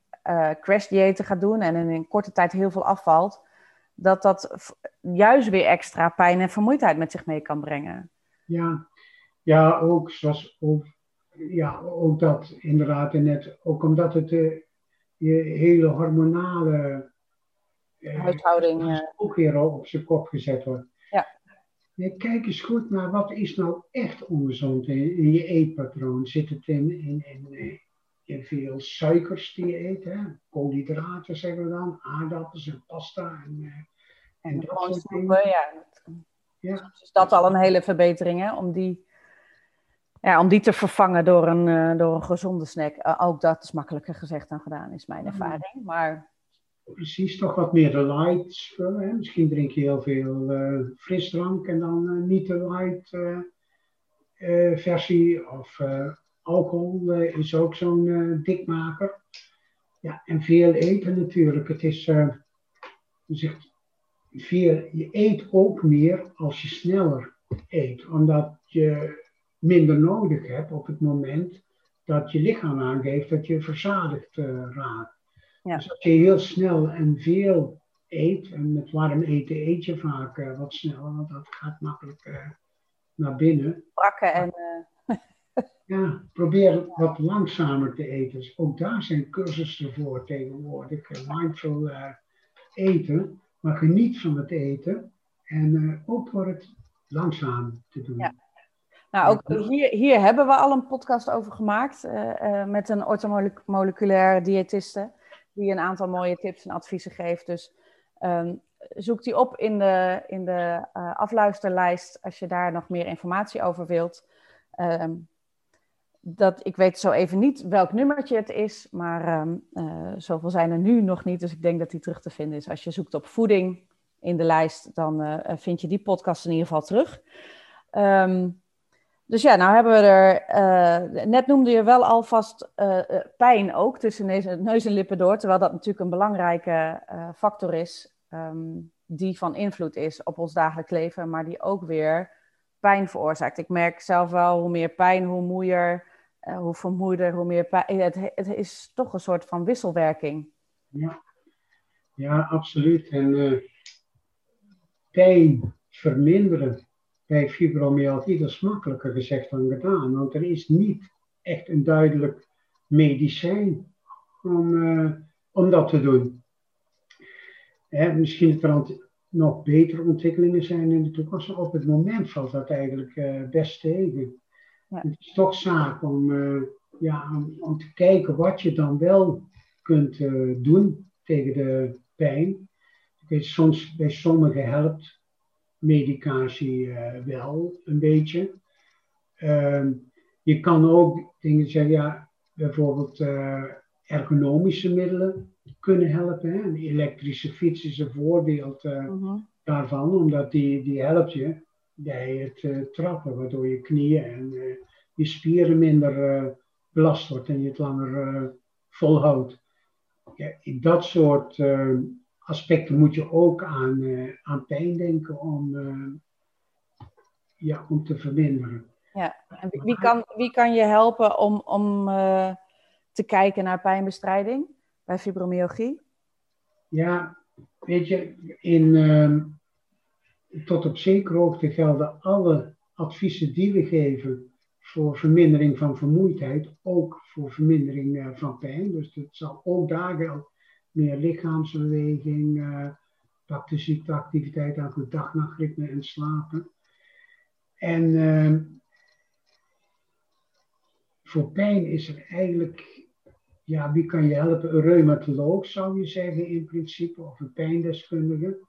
Speaker 1: crash-diëten gaat doen en in een korte tijd heel veel afvalt, dat dat juist weer extra pijn en vermoeidheid met zich mee kan brengen.
Speaker 2: Ja, ja ook zoals ook, ja, ook dat inderdaad. En net, ook omdat het je hele hormonale
Speaker 1: eh, huishouding
Speaker 2: ook weer op zijn kop gezet wordt.
Speaker 1: Ja.
Speaker 2: Nee, kijk eens goed naar wat is nou echt ongezond in, in je eetpatroon. Zit het in, in, in, in veel suikers die je eet, hè? koolhydraten zeggen we dan, aardappels en pasta en,
Speaker 1: eh, en, dat soort dingen. Ja. ja. Dus is dat al een hele verbetering hè? om die ja, om die te vervangen door een, uh, door een gezonde snack. Uh, ook dat is makkelijker gezegd dan gedaan, is mijn ervaring. Maar...
Speaker 2: Precies, toch wat meer de light spullen. Misschien drink je heel veel uh, frisdrank en dan niet de light versie. Of alcohol is ook zo'n dikmaker. Ja, en veel eten natuurlijk. Het is, je zegt, veel, je eet ook meer als je sneller eet. Omdat je minder nodig hebt op het moment dat je lichaam aangeeft dat je verzadigd uh, raakt. Ja. Dus als je heel snel en veel eet, en met warm eten eet je vaak uh, wat sneller, want dat gaat makkelijk uh, naar binnen.
Speaker 1: Brakken en.
Speaker 2: Ja, probeer wat langzamer te eten. Dus ook daar zijn cursussen voor tegenwoordig. mindful eten, maar geniet van het eten en ook voor het langzaam te doen.
Speaker 1: Ja. Nou, ook hier, hier hebben we al een podcast over gemaakt uh, uh, met een ortomoleculair diëtiste, die een aantal mooie tips en adviezen geeft. Dus um, zoek die op in de, in de uh, afluisterlijst als je daar nog meer informatie over wilt. Um, dat, ik weet zo even niet welk nummertje het is, maar um, zoveel zijn er nu nog niet. Dus ik denk dat die terug te vinden is als je zoekt op voeding in de lijst, dan vind je die podcast in ieder geval terug. Ehm, dus ja, nou hebben we er. net noemde je wel alvast pijn ook tussen neus, neus, en lippen door. Terwijl dat natuurlijk een belangrijke factor is. Ehm, die van invloed is op ons dagelijks leven, maar die ook weer pijn veroorzaakt. Ik merk zelf wel hoe meer pijn, hoe moeier, uh, hoe vermoeider, hoe meer pijn. Het, het, is toch een soort van wisselwerking.
Speaker 2: Ja, ja absoluut. En uh, pijn verminderen bij fibromyalgie, dat is makkelijker gezegd dan gedaan. Want er is niet echt een duidelijk medicijn om, om dat te doen. Misschien er nog betere ontwikkelingen zijn in de toekomst. Op het moment valt dat eigenlijk best tegen. Ja. Het is toch zaak om, uh, ja, om, om, te kijken wat je dan wel kunt uh, doen tegen de pijn. Weet, soms bij sommigen helpt medicatie wel een beetje. Ehm, je kan ook dingen zeggen, ja, bijvoorbeeld ergonomische middelen kunnen helpen. Hè. Een elektrische fiets is een voorbeeld uh, daarvan, omdat die, die helpt je bij het uh, trappen, waardoor je knieën en uh, je spieren minder belast wordt en je het langer volhoudt. Ja, in dat soort aspecten moet je ook aan, aan pijn denken om, ja, om te verminderen.
Speaker 1: Ja, en wie kan, wie kan je helpen om, om te kijken naar pijnbestrijding? bij fibromyalgie?
Speaker 2: Ja, weet je, in, uh, tot op zekere hoogte gelden alle adviezen die we geven voor vermindering van vermoeidheid, ook voor vermindering uh, van pijn. Dus het zal ook daar gelden. Meer lichaamsbeweging, uh, pak de ziekteactiviteit aan goed dag-nachtritme en slapen. En ehm, voor pijn is er eigenlijk ja, wie kan je helpen? Een reumatoloog zou je zeggen in principe, of een pijndeskundige.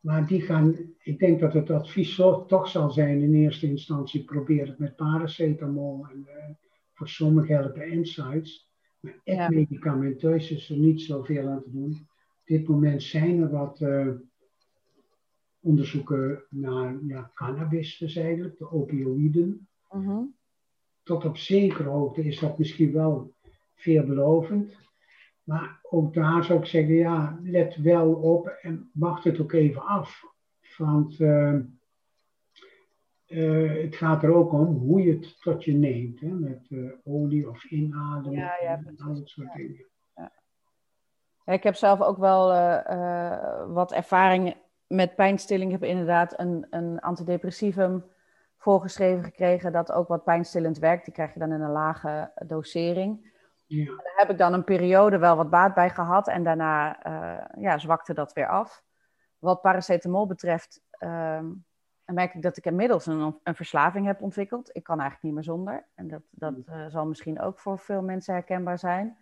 Speaker 2: Maar die gaan, ik denk dat het advies toch zal zijn in eerste instantie, probeer het met paracetamol en uh, voor sommigen helpen insights. Maar echt ja. medicamenteus is er niet zoveel aan te doen. Op dit moment zijn er wat uh, onderzoeken naar ja, cannabis dus eigenlijk, de opioïden. Uh -huh. Tot op zekere hoogte is dat misschien wel veelbelovend. Maar ook daar zou ik zeggen, ja, let wel op en wacht het ook even af. Want uh, uh, het gaat er ook om hoe je het tot je neemt. Hè, met uh, olie of inademen ja, ja, en al dat soort dingen. Ja.
Speaker 1: Ik heb zelf ook wel wat ervaring met pijnstilling. Ik heb inderdaad een, een antidepressivum voorgeschreven gekregen dat ook wat pijnstillend werkt. Die krijg je dan in een lage dosering. Ja. Daar heb ik dan een periode wel wat baat bij gehad en daarna uh, ja, zwakte dat weer af. Wat paracetamol betreft, uh, merk ik dat ik inmiddels een, een, verslaving heb ontwikkeld. Ik kan eigenlijk niet meer zonder. En dat, dat uh, zal misschien ook voor veel mensen herkenbaar zijn.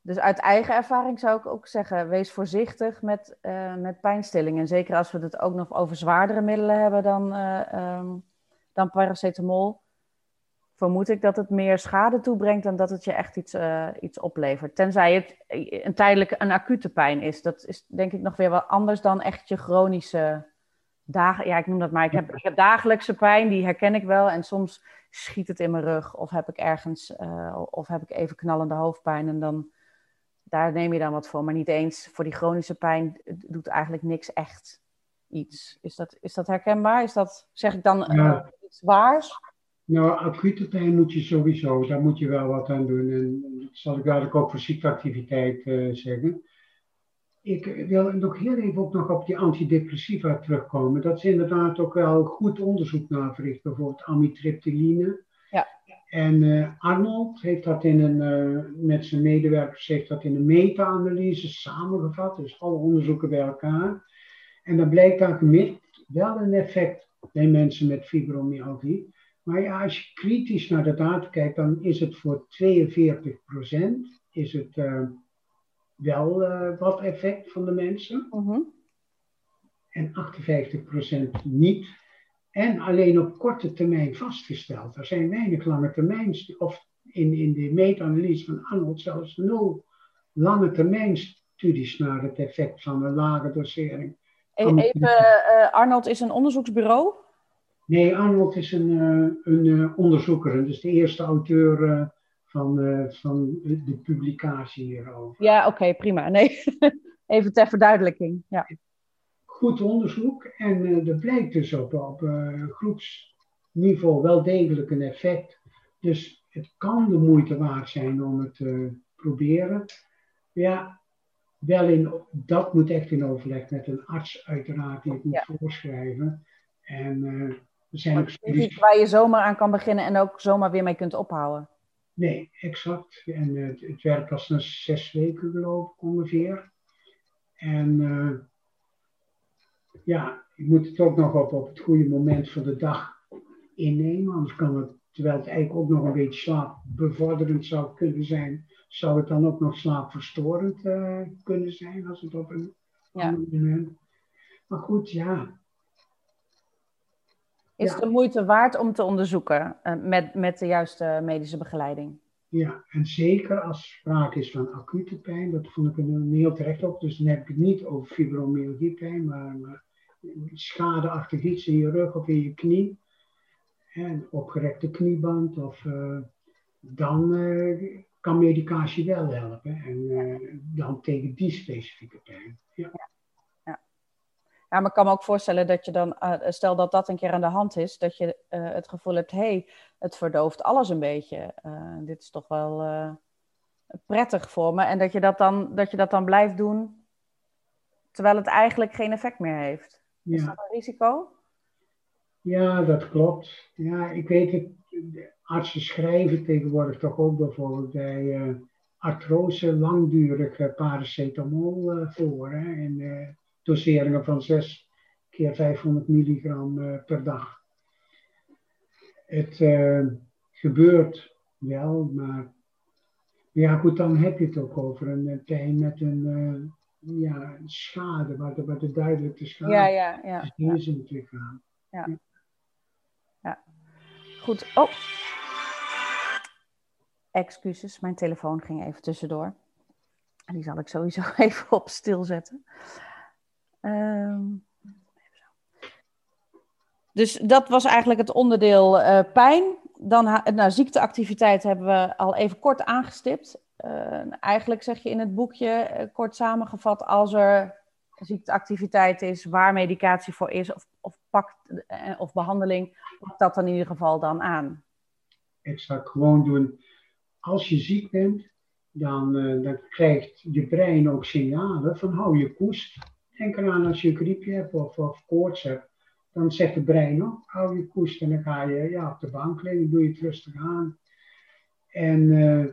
Speaker 1: Dus uit eigen ervaring zou ik ook zeggen, wees voorzichtig met, uh, met pijnstilling. En zeker als we het ook nog over zwaardere middelen hebben dan, um, dan paracetamol vermoed ik dat het meer schade toebrengt dan dat het je echt iets, uh, iets oplevert. Tenzij het een tijdelijke, een acute pijn is. Dat is denk ik nog weer wat anders dan echt je chronische dagen. Ja, ik noem dat maar. Ik heb, ik heb dagelijkse pijn, die herken ik wel. En soms schiet het in mijn rug of heb ik ergens, uh, of heb ik even knallende hoofdpijn. En dan, daar neem je dan wat voor. Maar niet eens voor die chronische pijn doet eigenlijk niks echt iets. Is dat, is dat herkenbaar? Is dat, zeg ik dan uh, iets waars?
Speaker 2: Nou, acute moet je sowieso, daar moet je wel wat aan doen. En dat zal ik eigenlijk ook voor ziekteactiviteit uh, zeggen. Ik wil nog heel even ook nog op die antidepressiva terugkomen. Dat is inderdaad ook wel goed onderzoek naar verricht, bijvoorbeeld amitriptyline. Ja. En uh, Arnold heeft dat in een, uh, met zijn medewerkers heeft dat in een meta-analyse samengevat, dus alle onderzoeken bij elkaar. En dan blijkt dat gemiddeld wel een effect bij mensen met fibromyalgie. Maar ja, als je kritisch naar de data kijkt, dan is het voor 42% is het uh, wel uh, wat effect van de mensen. -huh. En 58% niet. En alleen op korte termijn vastgesteld. Er zijn weinig lange termijn, of in, in de meta-analyse van Arnold zelfs nul lange termijn studies naar het effect van een lage dosering
Speaker 1: E-, even, uh, Arnold is een onderzoeksbureau?
Speaker 2: Nee, Arnold is een, uh, een uh, onderzoeker. Dus de eerste auteur van, van de publicatie hierover.
Speaker 1: Ja, oké, prima. Nee, *laughs* even ter verduidelijking. Ja.
Speaker 2: Goed onderzoek. En er blijkt dus op, op groepsniveau wel degelijk een effect. Dus het kan de moeite waard zijn om het te proberen. Ja, wel in, dat moet echt in overleg met een arts uiteraard die het moet voorschrijven. En uh, er zijn ook
Speaker 1: studies... Waar je zomaar aan kan beginnen en ook zomaar weer mee kunt ophouden.
Speaker 2: Nee, exact. En uh, het werkt pas na zes weken geloof ik ongeveer. En uh, ja, je moet het ook nog op, op het goede moment van de dag innemen. Anders kan het, terwijl het eigenlijk ook nog een beetje slaapbevorderend zou kunnen zijn, zou het dan ook nog slaapverstorend uh, kunnen zijn als het op een ja. moment. Maar goed, ja.
Speaker 1: Is de moeite waard om te onderzoeken uh, met, met de juiste medische begeleiding?
Speaker 2: Ja, en zeker als sprake is van acute pijn, dat vond ik een heel terecht op. Dus dan heb ik het niet over fibromyalgiepijn, maar, maar schadeachtig iets in je rug of in je knie. En opgerekte knieband of uh, dan uh, kan medicatie wel helpen. En uh, dan tegen die specifieke pijn. Ja.
Speaker 1: Ja. maar ik kan me ook voorstellen dat je dan, uh, stel dat dat een keer aan de hand is, dat je uh, het gevoel hebt, hé, hey, het verdooft alles een beetje. dit is toch wel prettig voor me. En dat je dat, dan, dat je dat dan blijft doen, terwijl het eigenlijk geen effect meer heeft. Ja. Is dat een risico?
Speaker 2: Ja, dat klopt. Ja, ik weet het artsen schrijven tegenwoordig toch ook bijvoorbeeld bij uh, artrose langdurig paracetamol uh, voor. Hè, uh, doseringen van 6 keer 500 milligram per dag. Het gebeurt wel, maar ja goed, dan heb je het ook over een pijn met een ja, schade, waar de, waar de duidelijke schade
Speaker 1: ja, ja, ja,
Speaker 2: is in het lichaam.
Speaker 1: Ja. ja. Goed. Oh, Excuses, mijn telefoon ging even tussendoor. Die zal ik sowieso *laughs* even op stil zetten. Um, dus dat was eigenlijk het onderdeel uh, pijn. Dan nou, ziekteactiviteit hebben we al even kort aangestipt. Uh, eigenlijk zeg je in het boekje, uh, kort samengevat, als er ziekteactiviteit is, waar medicatie voor is of, of, pakt, of behandeling, pak dat dan in ieder geval dan aan.
Speaker 2: Exact, gewoon doen als je ziek bent, dan, dan krijgt je brein ook signalen van hou je koest. Denk eraan als je een griepje hebt of, of koorts hebt. Dan zegt het brein ook, hou je koest. En dan ga je ja, op de bank liggen, doe je het rustig aan. En uh,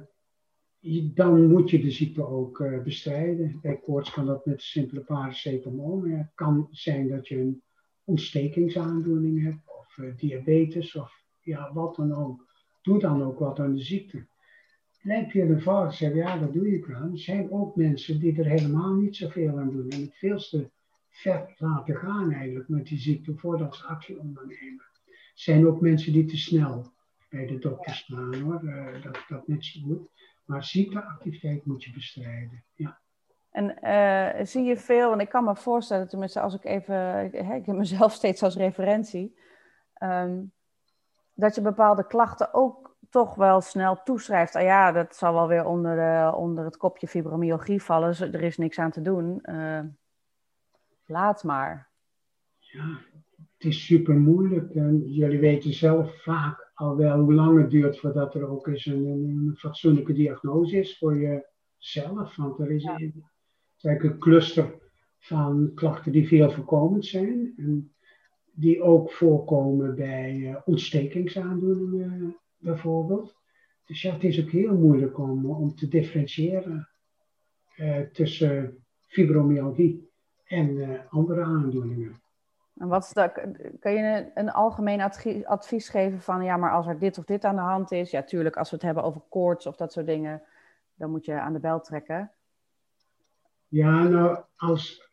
Speaker 2: dan moet je de ziekte ook uh, bestrijden. Bij koorts kan dat met simpele paracetamol. Maar het kan zijn dat je een ontstekingsaandoening hebt. Of diabetes of ja, wat dan ook. Doe dan ook wat aan de ziekte lijkt je de vraag zeggen, ja, dat doe je aan. Er zijn ook mensen die er helemaal niet zoveel aan doen en het veelste ver laten gaan eigenlijk met die ziekte voordat ze actie ondernemen. Er zijn ook mensen die te snel bij de dokter staan hoor, uh, dat, dat net zo goed. Maar ziekteactiviteit moet je bestrijden, ja.
Speaker 1: En uh, zie je veel, en ik kan me voorstellen, tenminste als ik even, hè, ik heb mezelf steeds als referentie, um, dat je bepaalde klachten ook toch wel snel toeschrijft. Ah ja, dat zal wel weer onder, de, onder het kopje fibromyalgie vallen. Er is niks aan te doen. Uh, laat maar.
Speaker 2: Ja, het is super moeilijk. En jullie weten zelf vaak al wel hoe lang het duurt voordat er ook eens een, een fatsoenlijke diagnose is voor jezelf. Want er is, ja. eigenlijk een cluster van klachten die veel voorkomend zijn. En die ook voorkomen bij uh, ontstekingsaandoeningen bijvoorbeeld. Dus ja, het is ook heel moeilijk om, om te differentiëren uh, tussen fibromyalgie en uh, andere aandoeningen.
Speaker 1: En wat is dat, kan je een, een algemeen advies geven van, ja, maar als er dit of dit aan de hand is, ja, tuurlijk, als we het hebben over koorts of dat soort dingen, dan moet je aan de bel trekken.
Speaker 2: Ja, nou, als,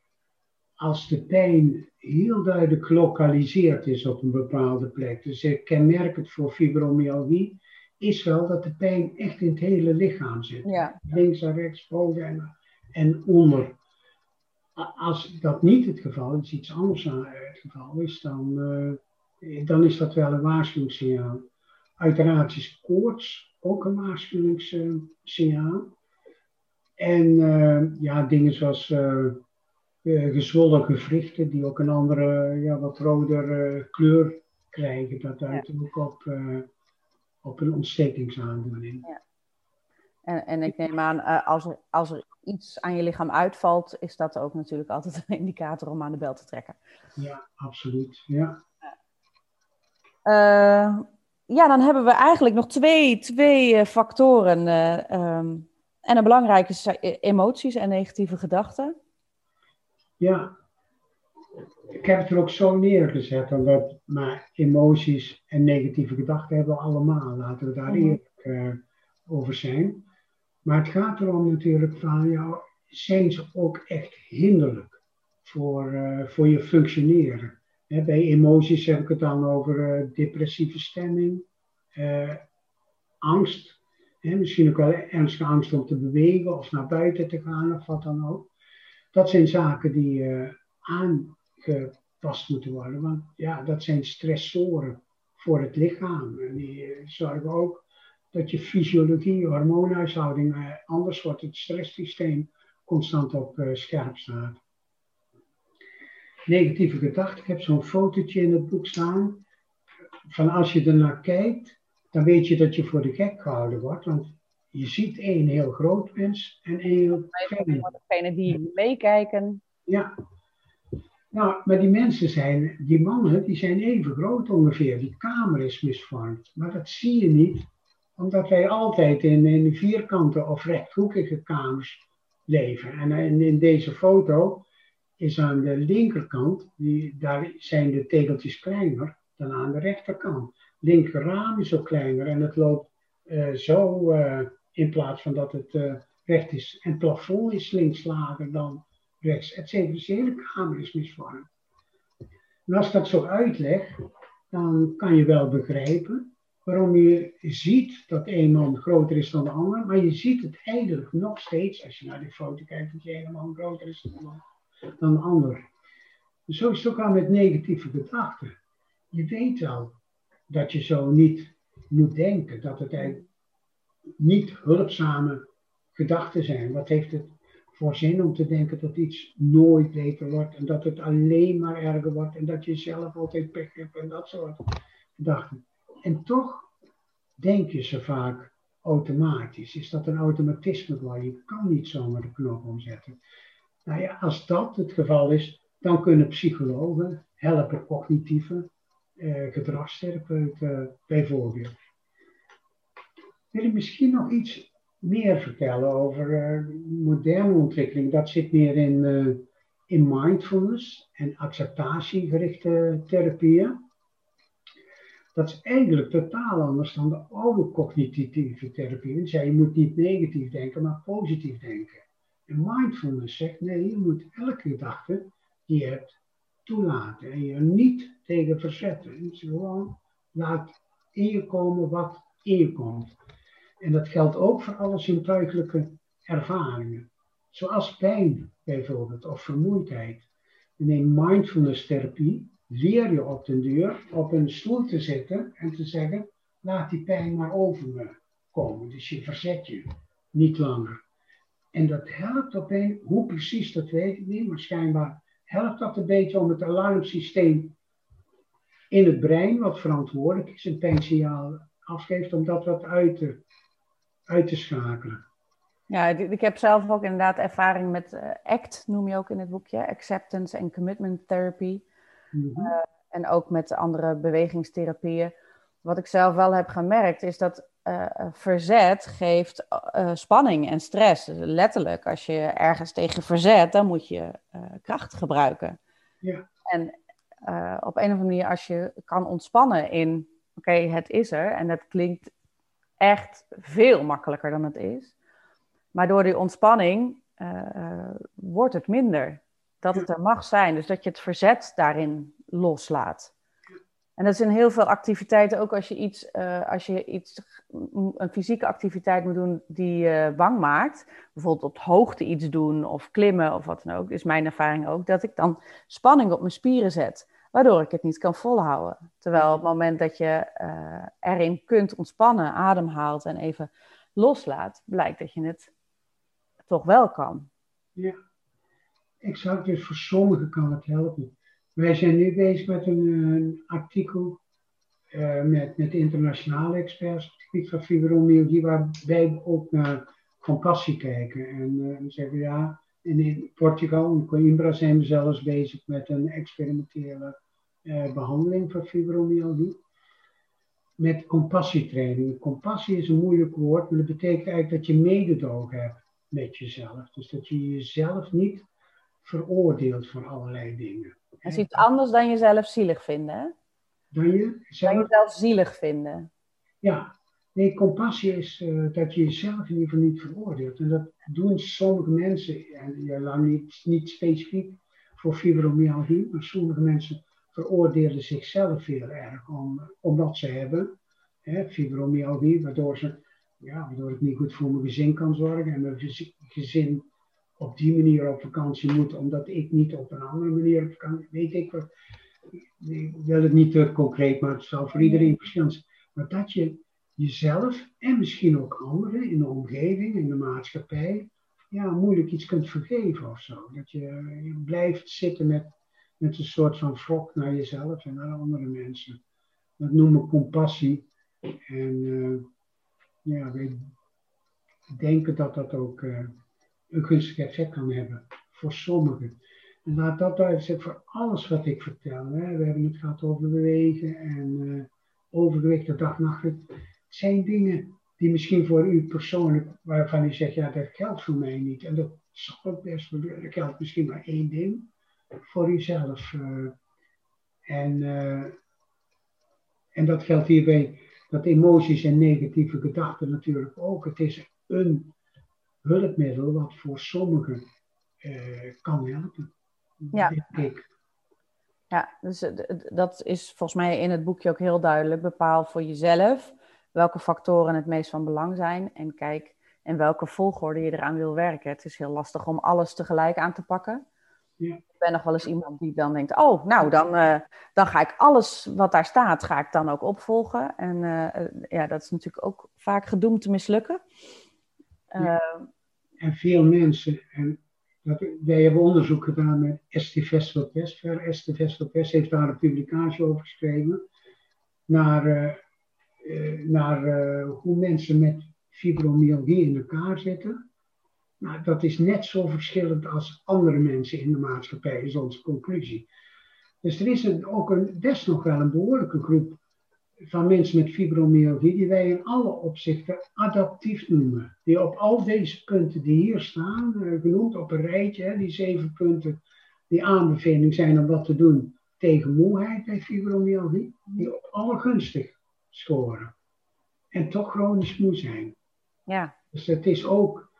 Speaker 2: als de pijn heel duidelijk gelokaliseerd is op een bepaalde plek, dus ik kenmerk het voor fibromyalgie, is wel dat de pijn echt in het hele lichaam zit.
Speaker 1: Ja.
Speaker 2: Links en rechts, boven en, onder. als dat niet het geval is, iets anders het geval is, dan, dan is dat wel een waarschuwingssignaal. Uiteraard is koorts ook een waarschuwingssignaal. En ja, dingen zoals gezwollen gewrichten die ook een andere, ja, wat roder kleur krijgen. Dat duidt ook op, op een ontstekingsaandoening. Ja.
Speaker 1: En, en ik neem aan, als, er, als er iets aan je lichaam uitvalt, is dat ook natuurlijk altijd een indicator om aan de bel te trekken.
Speaker 2: Ja, absoluut. Ja.
Speaker 1: Uh, ja, dan hebben we eigenlijk nog twee, twee uh, factoren. Um, en een belangrijke is emoties en negatieve gedachten.
Speaker 2: Ja, ik heb het er ook zo neergezet, omdat maar emoties en negatieve gedachten hebben we allemaal. Laten we daar eerlijk over zijn. Maar het gaat erom natuurlijk van, ja, zijn ze ook echt hinderlijk voor, uh, voor je functioneren? bij emoties heb ik het dan over uh, depressieve stemming, angst. misschien ook wel ernstige angst om te bewegen of naar buiten te gaan of wat dan ook. Dat zijn zaken die aangepast moeten worden, want ja, dat zijn stressoren voor het lichaam. En die zorgen ook dat je fysiologie, hormoonhuishouding, eh, anders wordt het stresssysteem constant op scherp staat. Negatieve gedachten, ik heb zo'n fotootje in het boek staan. Van als je ernaar kijkt, dan weet je dat je voor de gek gehouden wordt. Want je ziet één heel groot mens en één heel klein.
Speaker 1: Degene die meekijken.
Speaker 2: Ja. Nou, maar die mensen zijn, die mannen, die zijn even groot ongeveer. Die kamer is misvormd. Maar dat zie je niet omdat wij altijd in, in vierkante of rechthoekige kamers leven. En in, in deze foto is aan de linkerkant, die, daar zijn de tegeltjes kleiner dan aan de rechterkant. Linker raam is ook kleiner en het loopt uh, zo uh, in plaats van dat het uh, recht is. En het plafond is links lager dan rechts. Het dus de hele kamer is misvormd. En als ik dat zo uitleg, dan kan je wel begrijpen waarom je ziet dat een man groter is dan de ander, maar je ziet het eigenlijk nog steeds, als je naar die foto kijkt, dat je ene man groter is dan, dan de ander. Dus zo is het ook al met negatieve gedachten. Je weet wel dat je zo niet moet denken, dat het eigenlijk niet hulpzame gedachten zijn. Wat heeft het voor zin om te denken dat iets nooit beter wordt en dat het alleen maar erger wordt en dat je zelf altijd pech hebt en dat soort gedachten. En toch denk je ze vaak automatisch. Is dat een automatisme waar je kan niet zomaar de knop omzetten? Nou ja, als dat het geval is, dan kunnen psychologen helpen cognitieve eh, bijvoorbeeld. Wil ik misschien nog iets meer vertellen over uh, moderne ontwikkeling? Dat zit meer in, uh, in mindfulness en acceptatiegerichte therapieën. Dat is eigenlijk totaal anders dan de oude cognitieve therapie. Die zei je moet niet negatief denken, maar positief denken. En mindfulness zegt nee, je moet elke gedachte die je hebt toelaten en je niet tegen verzetten. Dus gewoon laat in je komen wat in je komt. En dat geldt ook voor alle zintuigelijke ervaringen. Zoals pijn bijvoorbeeld of vermoeidheid. En in mindfulness therapie leer je op den duur op een stoel te zitten en te zeggen, laat die pijn maar over me komen. Dus je verzet je niet langer. En dat helpt opeens, hoe precies dat weet ik niet, maar schijnbaar helpt dat een beetje om het alarmsysteem in het brein, wat verantwoordelijk is, een pijnsignaal afgeeft, om dat wat uit te, uit te schakelen.
Speaker 1: Ja, ik heb zelf ook inderdaad ervaring met uh, ACT, noem je ook in het boekje, Acceptance and Commitment Therapy. Mhm. Eh, en ook met andere bewegingstherapieën. Wat ik zelf wel heb gemerkt is dat uh, verzet geeft spanning en stress. Dus letterlijk, als je ergens tegen verzet, dan moet je kracht gebruiken. Ja. En op een of andere manier, als je kan ontspannen in, oké, het is er. En dat klinkt echt veel makkelijker dan het is. Maar door die ontspanning wordt het minder dat het er mag zijn. Dus dat je het verzet daarin loslaat. En dat is in heel veel activiteiten, ook als je iets, uh, als je iets een fysieke activiteit moet doen die je bang maakt, bijvoorbeeld op hoogte iets doen of klimmen of wat dan ook, is mijn ervaring ook dat ik dan spanning op mijn spieren zet, waardoor ik het niet kan volhouden. Terwijl op het moment dat je uh, erin kunt ontspannen, ademhaalt en even loslaat, blijkt dat je het toch wel kan.
Speaker 2: Ja, exact. Dus voor sommigen kan het helpen. Wij zijn nu bezig met een, een artikel uh, met, met internationale experts op het gebied van fibromyalgie, waar wij ook naar compassie kijken. En uh, we zeggen ja, en in Portugal, in Coimbra, zijn we zelfs bezig met een experimentele uh, behandeling van fibromyalgie. Met compassietraining. Compassie is een moeilijk woord, maar dat betekent eigenlijk dat je mededogen hebt met jezelf. Dus dat je jezelf niet veroordeelt voor allerlei dingen.
Speaker 1: Dat is iets anders dan jezelf zielig vinden, hè?
Speaker 2: Dan je
Speaker 1: zelf... Dan jezelf zielig vinden.
Speaker 2: Ja. Nee, compassie is uh, dat je jezelf in ieder geval niet veroordeelt. En dat doen sommige mensen, en ja, lang niet, niet specifiek voor fibromyalgie, maar sommige mensen veroordelen zichzelf heel erg om, omdat ze hebben hè, fibromyalgie, waardoor, ze, ja, waardoor ik niet goed voor mijn gezin kan zorgen en mijn gezin op die manier op vakantie moet, omdat ik niet op een andere manier op vakantie, weet ik wat. Ik wil het niet te concreet, maar het zal voor iedereen verschillend zijn. Maar dat je jezelf en misschien ook anderen in de omgeving, in de maatschappij, ja, moeilijk iets kunt vergeven of zo. Dat je, blijft zitten met, met een soort van wrok naar jezelf en naar andere mensen. Dat noemen compassie. En uh, ja, wij denken dat dat ook uh, een gunstig effect kan hebben voor sommigen. En laat dat duidelijk zijn voor alles wat ik vertel. Hè. We hebben het gehad over bewegen en uh, overgewicht, de dag nacht. Het zijn dingen die misschien voor u persoonlijk, waarvan u zegt, ja, dat geldt voor mij niet. En dat zal ook best wel, dat geldt misschien maar één ding voor uzelf. Uh, en, uh, en dat geldt hierbij, dat emoties en negatieve gedachten natuurlijk ook. Het is een hulpmiddel wat voor sommigen uh, kan helpen.
Speaker 1: Ja. Ik. Ja, dus dat is volgens mij in het boekje ook heel duidelijk. Bepaal voor jezelf welke factoren het meest van belang zijn. En kijk in welke volgorde je eraan wil werken. Het is heel lastig om alles tegelijk aan te pakken. Ja. Ik ben nog wel eens iemand die dan denkt, oh, nou, dan, uh, dan ga ik alles wat daar staat, ga ik dan ook opvolgen. En uh, ja, dat is natuurlijk ook vaak gedoemd te mislukken.
Speaker 2: Ja. En veel mensen, en dat, wij hebben onderzoek gedaan met Esti Vestelpest. Esti Vestelpest heeft daar een publicatie over geschreven. Naar, naar uh, hoe mensen met fibromyalgie in elkaar zitten. Nou, dat is net zo verschillend als andere mensen in de maatschappij, is onze conclusie. Dus er is ook een, nog wel een behoorlijke groep van mensen met fibromyalgie, die wij in alle opzichten adaptief noemen. Die op al deze punten die hier staan, uh, genoemd op een rijtje, hè, die zeven punten die aanbeveling zijn om wat te doen tegen moeheid bij fibromyalgie, die op alle gunstig scoren. En toch chronisch moe zijn.
Speaker 1: Ja.
Speaker 2: Dus het is ook,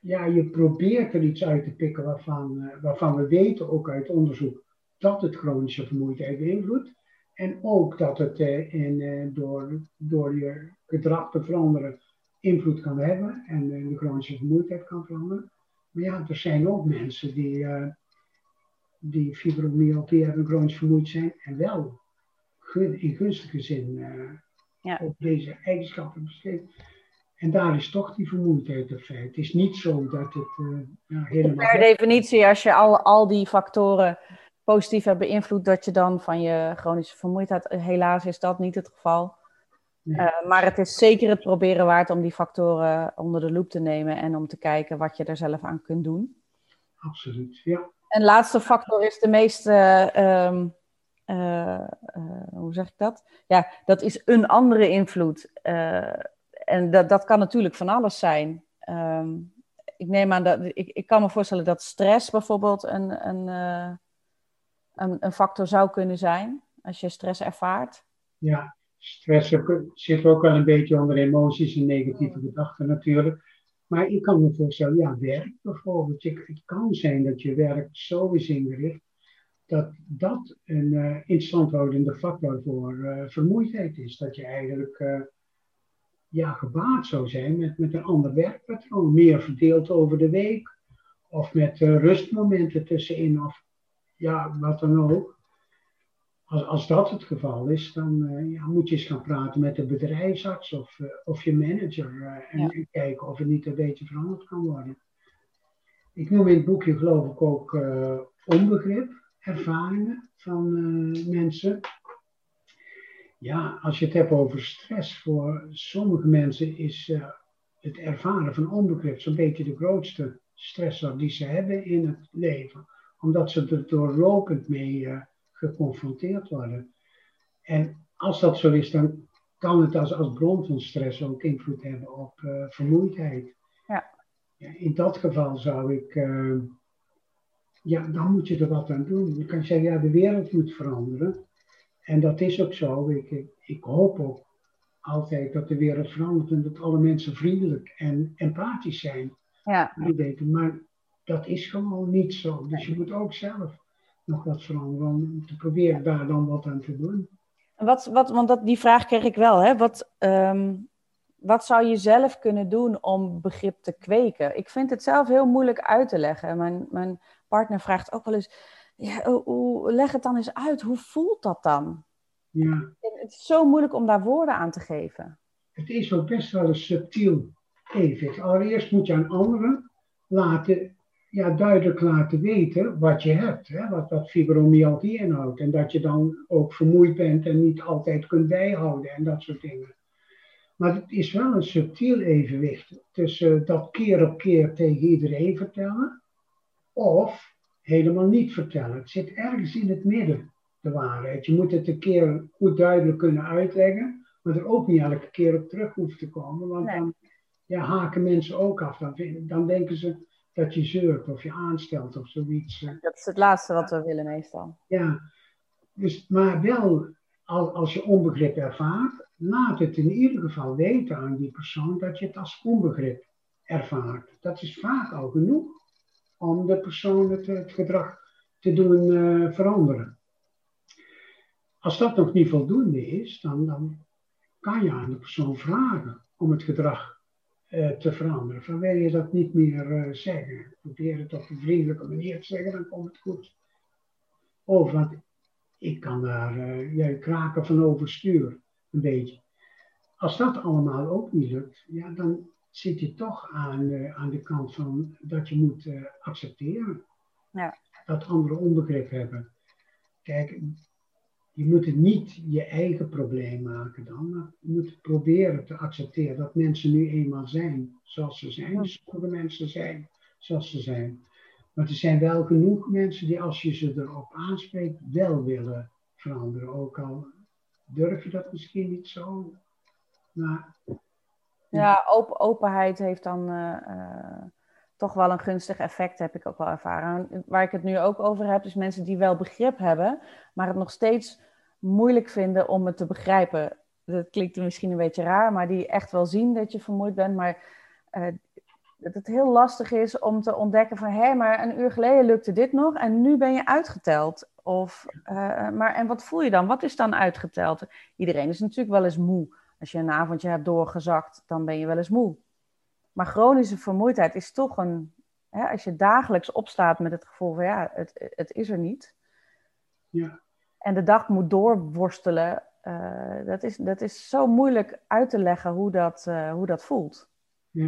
Speaker 2: ja, je probeert er iets uit te pikken waarvan, uh, waarvan we weten, ook uit onderzoek, dat het chronische vermoeidheid beïnvloedt. En ook dat het uh, in, uh, door, door je gedrag te veranderen invloed kan hebben en uh, de chronische vermoeidheid kan veranderen. Maar ja, er zijn ook mensen die, die fibromyalgie hebben, chronisch vermoeid zijn en wel in gunstige zin ja. op deze eigenschappen. En daar is toch die vermoeidheid een feit. Het is niet zo dat het ja, helemaal.
Speaker 1: Per definitie, als je al, al die factoren positief hebben beïnvloed, dat je dan van je chronische vermoeidheid. Helaas is dat niet het geval. Nee. Uh, maar het is zeker het proberen waard om die factoren onder de loep te nemen en om te kijken wat je er zelf aan kunt doen.
Speaker 2: Absoluut, ja.
Speaker 1: En laatste factor is de meest, uh, uh, hoe zeg ik dat? Ja, dat is een andere invloed. en dat, dat kan natuurlijk van alles zijn. Um, ik neem aan dat, ik, ik kan me voorstellen dat stress bijvoorbeeld een, een een, een factor zou kunnen zijn als je stress ervaart?
Speaker 2: Ja, stress zit ook wel een beetje onder emoties en negatieve gedachten natuurlijk. Maar ik kan me voorstellen, ja, werk bijvoorbeeld. Het kan zijn dat je werk zo is ingericht dat dat een uh, instandhoudende factor voor uh, vermoeidheid is. Dat je eigenlijk uh, ja, gebaat zou zijn met, met een ander werkpatroon. Meer verdeeld over de week. Of met rustmomenten tussenin. Of ja, wat dan ook. Als, als dat het geval is, dan ja, moet je eens gaan praten met de bedrijfsarts of, of je manager. en, ja. en kijken of het niet een beetje veranderd kan worden. Ik noem in het boekje geloof ik ook onbegrip ervaringen van uh, mensen. Ja, als je het hebt over stress, voor sommige mensen is uh, het ervaren van onbegrip zo'n beetje de grootste stressor die ze hebben in het leven. Omdat ze er doorlopend mee uh, geconfronteerd worden. En als dat zo is, dan kan het als, als bron van stress ook invloed hebben op vermoeidheid. Ja. ja. In dat geval zou ik ja, dan moet je er wat aan doen. Je kan zeggen, ja, de wereld moet veranderen. En dat is ook zo. Ik, ik, hoop ook altijd dat de wereld verandert en dat alle mensen vriendelijk en empathisch zijn. Ja. Maar dat is gewoon niet zo. Dus je moet ook zelf nog wat veranderen om te proberen daar dan wat aan te doen.
Speaker 1: Wat, wat, want dat, die vraag kreeg ik wel. Hè? Wat, um, wat zou je zelf kunnen doen om begrip te kweken? Ik vind het zelf heel moeilijk uit te leggen. Mijn, mijn partner vraagt ook wel eens, ja, hoe, leg het dan eens uit, hoe voelt dat dan? Ja. het is zo moeilijk om daar woorden aan te geven.
Speaker 2: Het is ook best wel een subtiel even. Allereerst moet je aan anderen laten, ja, duidelijk laten weten wat je hebt, hè, wat, wat fibromyalgie inhoudt. En dat je dan ook vermoeid bent en niet altijd kunt bijhouden en dat soort dingen. Maar het is wel een subtiel evenwicht tussen dat keer op keer tegen iedereen vertellen of helemaal niet vertellen. Het zit ergens in het midden, de waarheid. Je moet het een keer goed duidelijk kunnen uitleggen, maar er ook niet elke keer op terug hoeft te komen, want dan ja, haken mensen ook af. Dan, dan denken ze dat je zeurt of je aanstelt of zoiets.
Speaker 1: Dat is het laatste wat we willen meestal.
Speaker 2: Ja, dus, maar wel als je onbegrip ervaart, laat het in ieder geval weten aan die persoon dat je het als onbegrip ervaart. Dat is vaak al genoeg om de persoon het, gedrag te doen uh, veranderen. Als dat nog niet voldoende is, dan, dan kan je aan de persoon vragen om het gedrag uh, te veranderen. Van wil je dat niet meer uh, zeggen? Probeer het op een vriendelijke manier te zeggen, dan komt het goed. Of, want ik kan daar uh, kraken van overstuur, een beetje. Als dat allemaal ook niet lukt, ja, dan zit je toch aan, uh, aan de kant van dat je moet uh, accepteren. Ja. Dat anderen onbegrip hebben. Kijk, je moet het niet je eigen probleem maken dan. Maar je moet proberen te accepteren dat mensen nu eenmaal zijn zoals ze zijn. Sommige mensen zijn zoals ze zijn. Maar er zijn wel genoeg mensen die als je ze erop aanspreekt wel willen veranderen. Ook al durf je dat misschien niet zo. Maar
Speaker 1: ja, open, openheid heeft dan uh, uh, toch wel een gunstig effect, heb ik ook wel ervaren. Waar ik het nu ook over heb, is mensen die wel begrip hebben, maar het nog steeds moeilijk vinden om het te begrijpen. Dat klinkt misschien een beetje raar, maar die echt wel zien dat je vermoeid bent, maar uh, dat het heel lastig is om te ontdekken van hé, hey, maar een uur geleden lukte dit nog en nu ben je uitgeteld. Of, maar en wat voel je dan? Wat is dan uitgeteld? Iedereen is natuurlijk wel eens moe. Als je een avondje hebt doorgezakt, dan ben je wel eens moe. Maar chronische vermoeidheid is toch een. Hè, als je dagelijks opstaat met het gevoel van ja, het, het is er niet. Ja. En de dag moet doorworstelen. Uh, dat, is, dat is zo moeilijk uit te leggen hoe dat, uh, hoe dat voelt.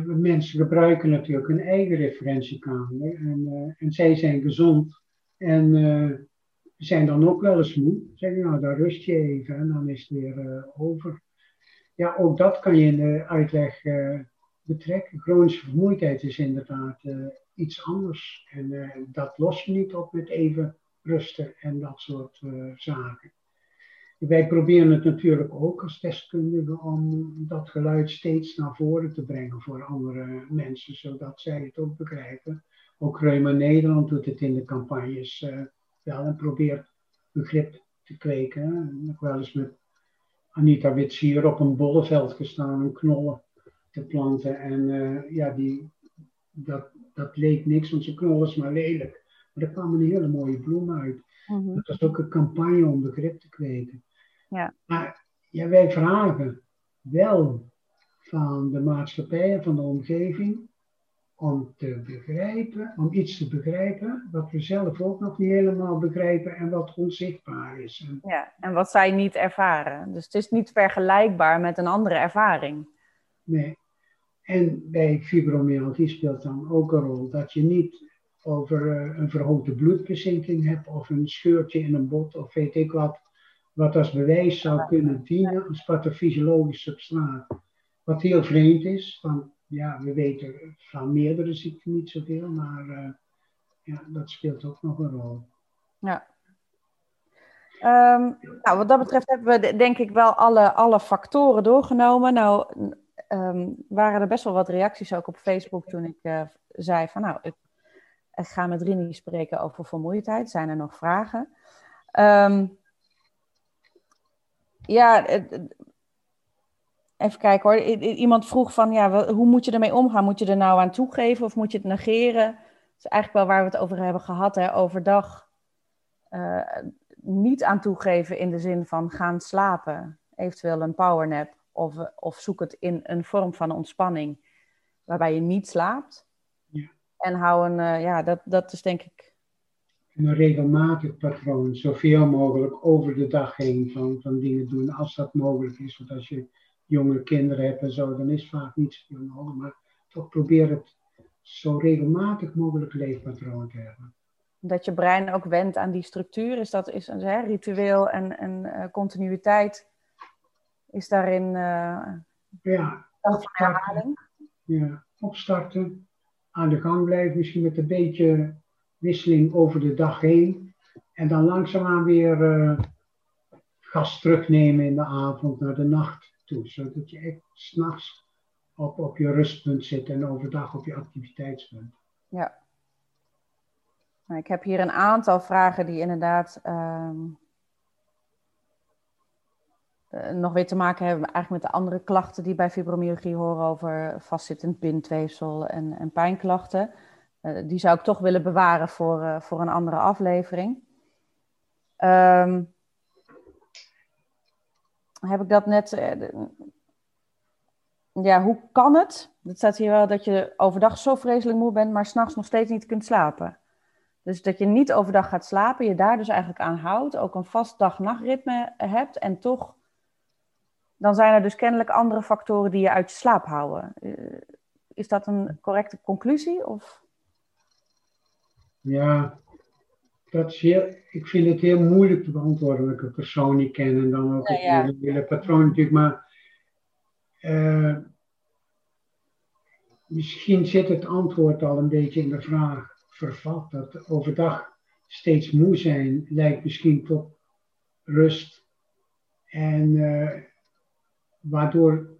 Speaker 2: Mensen gebruiken natuurlijk een eigen referentiekamer. En, uh, en zij zijn gezond. En zijn dan ook wel eens moe. Zeg nou, dan rust je even en dan is het weer over ja, ook dat kan je in de uitleg betrekken. Chronische vermoeidheid is inderdaad iets anders. En dat los je niet op met even rusten en dat soort zaken. Wij proberen het natuurlijk ook als deskundigen om dat geluid steeds naar voren te brengen voor andere mensen, zodat zij het ook begrijpen. Ook Reuma Nederland doet het in de campagnes wel en probeert begrip te kweken. Nog wel eens met Anita Wits hier op een bolleveld gestaan en knollen te planten. En uh, ja, die, dat, dat leek niks, want ze knollen is maar lelijk. Maar er kwam een hele mooie bloem uit. Mhm. Dat is ook een campagne om begrip te kweken.
Speaker 1: Ja.
Speaker 2: Maar ja, wij vragen wel van de maatschappij en van de omgeving om te begrijpen, om iets te begrijpen wat we zelf ook nog niet helemaal begrijpen en wat onzichtbaar is.
Speaker 1: Ja, en wat zij niet ervaren. Dus het is niet vergelijkbaar met een andere ervaring.
Speaker 2: Nee. En bij fibromyalgie speelt dan ook een rol dat je niet over eh, een verhoogde bloedbezinking hebt of een scheurtje in een bot of weet ik wat, wat als bewijs zou kunnen dienen als pathofysiologisch substraat. Wat heel vreemd is, want ja, we weten van meerdere ziekten niet zoveel, maar uh, ja, dat speelt ook nog een rol.
Speaker 1: Ja. Um, nou, wat dat betreft hebben we denk ik wel alle, alle factoren doorgenomen. Nou, um, waren er best wel wat reacties ook op Facebook toen ik uh, zei van nou, ik, ik, ga met Rini spreken over vermoeidheid. Zijn er nog vragen? Um, ja, Even kijken hoor. iemand vroeg van, ja, hoe moet je ermee omgaan? Moet je er nou aan toegeven of moet je het negeren? Dat is eigenlijk wel waar we het over hebben gehad. Hè? Overdag uh, niet aan toegeven in de zin van gaan slapen. Eventueel een powernap. Of, of zoek het in een vorm van ontspanning waarbij je niet slaapt. Ja. En hou een, uh, ja, dat, dat is denk ik...
Speaker 2: Een regelmatig patroon, zoveel mogelijk over de dag heen van, van dingen doen, als dat mogelijk is. Want als je jonge kinderen hebt en zo, dan is vaak niet zoveel nodig. Maar toch probeer het zo regelmatig mogelijk leefpatroon te hebben.
Speaker 1: Dat je brein ook wendt aan die structuur, is dat is een hè, ritueel en, en uh, continuïteit is daarin uh,
Speaker 2: ja, opstarten, ja, opstarten, aan de gang blijven, misschien met een beetje wisseling over de dag heen. En dan langzaamaan weer uh, gas terugnemen in de avond naar de nacht toe. Zodat je echt s'nachts op, op je rustpunt zit en overdag op je activiteitspunt.
Speaker 1: Ja. Nou, ik heb hier een aantal vragen die inderdaad ehm, eh, nog weer te maken hebben eigenlijk met de andere klachten die bij fibromyalgie horen over vastzittend bindweefsel en, en pijnklachten. Uh, die zou ik toch willen bewaren voor, uh, voor een andere aflevering. Um, heb ik dat net. Eh, ja, hoe kan het? Het staat hier wel dat je overdag zo vreselijk moe bent, maar s'nachts nog steeds niet kunt slapen. Dus dat je niet overdag gaat slapen, je daar dus eigenlijk aan houdt, ook een vast dag-nachtritme hebt en toch, dan zijn er dus kennelijk andere factoren die je uit je slaap houden. Eh, is dat een correcte conclusie? Of?
Speaker 2: Ja, dat is heel, ik vind het heel moeilijk te beantwoorden dat ik een persoon niet ken en dan ook het hele, patroon natuurlijk. Maar uh, misschien zit het antwoord al een beetje in de vraag vervat. Dat overdag steeds moe zijn lijkt misschien tot rust. En uh, waardoor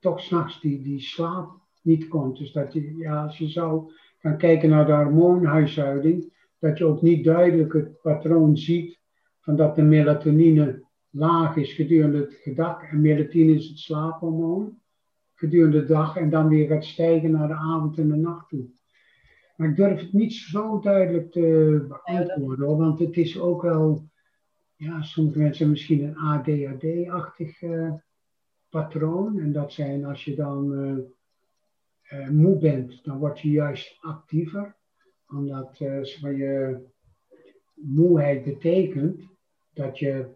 Speaker 2: toch s'nachts die, die slaap niet komt. Dus dat je, ja, als je zou gaan kijken naar de hormoonhuishouding dat je ook niet duidelijk het patroon ziet van dat de melatonine laag is gedurende het dag. En melatonine is het slaaphormoon gedurende de dag en dan weer gaat stijgen naar de avond en de nacht toe. Maar ik durf het niet zo duidelijk te beantwoorden, want het is ook wel, ja, sommige mensen misschien een ADHD-achtig uh, patroon. En dat zijn als je dan uh, uh, moe bent, dan word je juist actiever omdat uh, je moeheid betekent dat je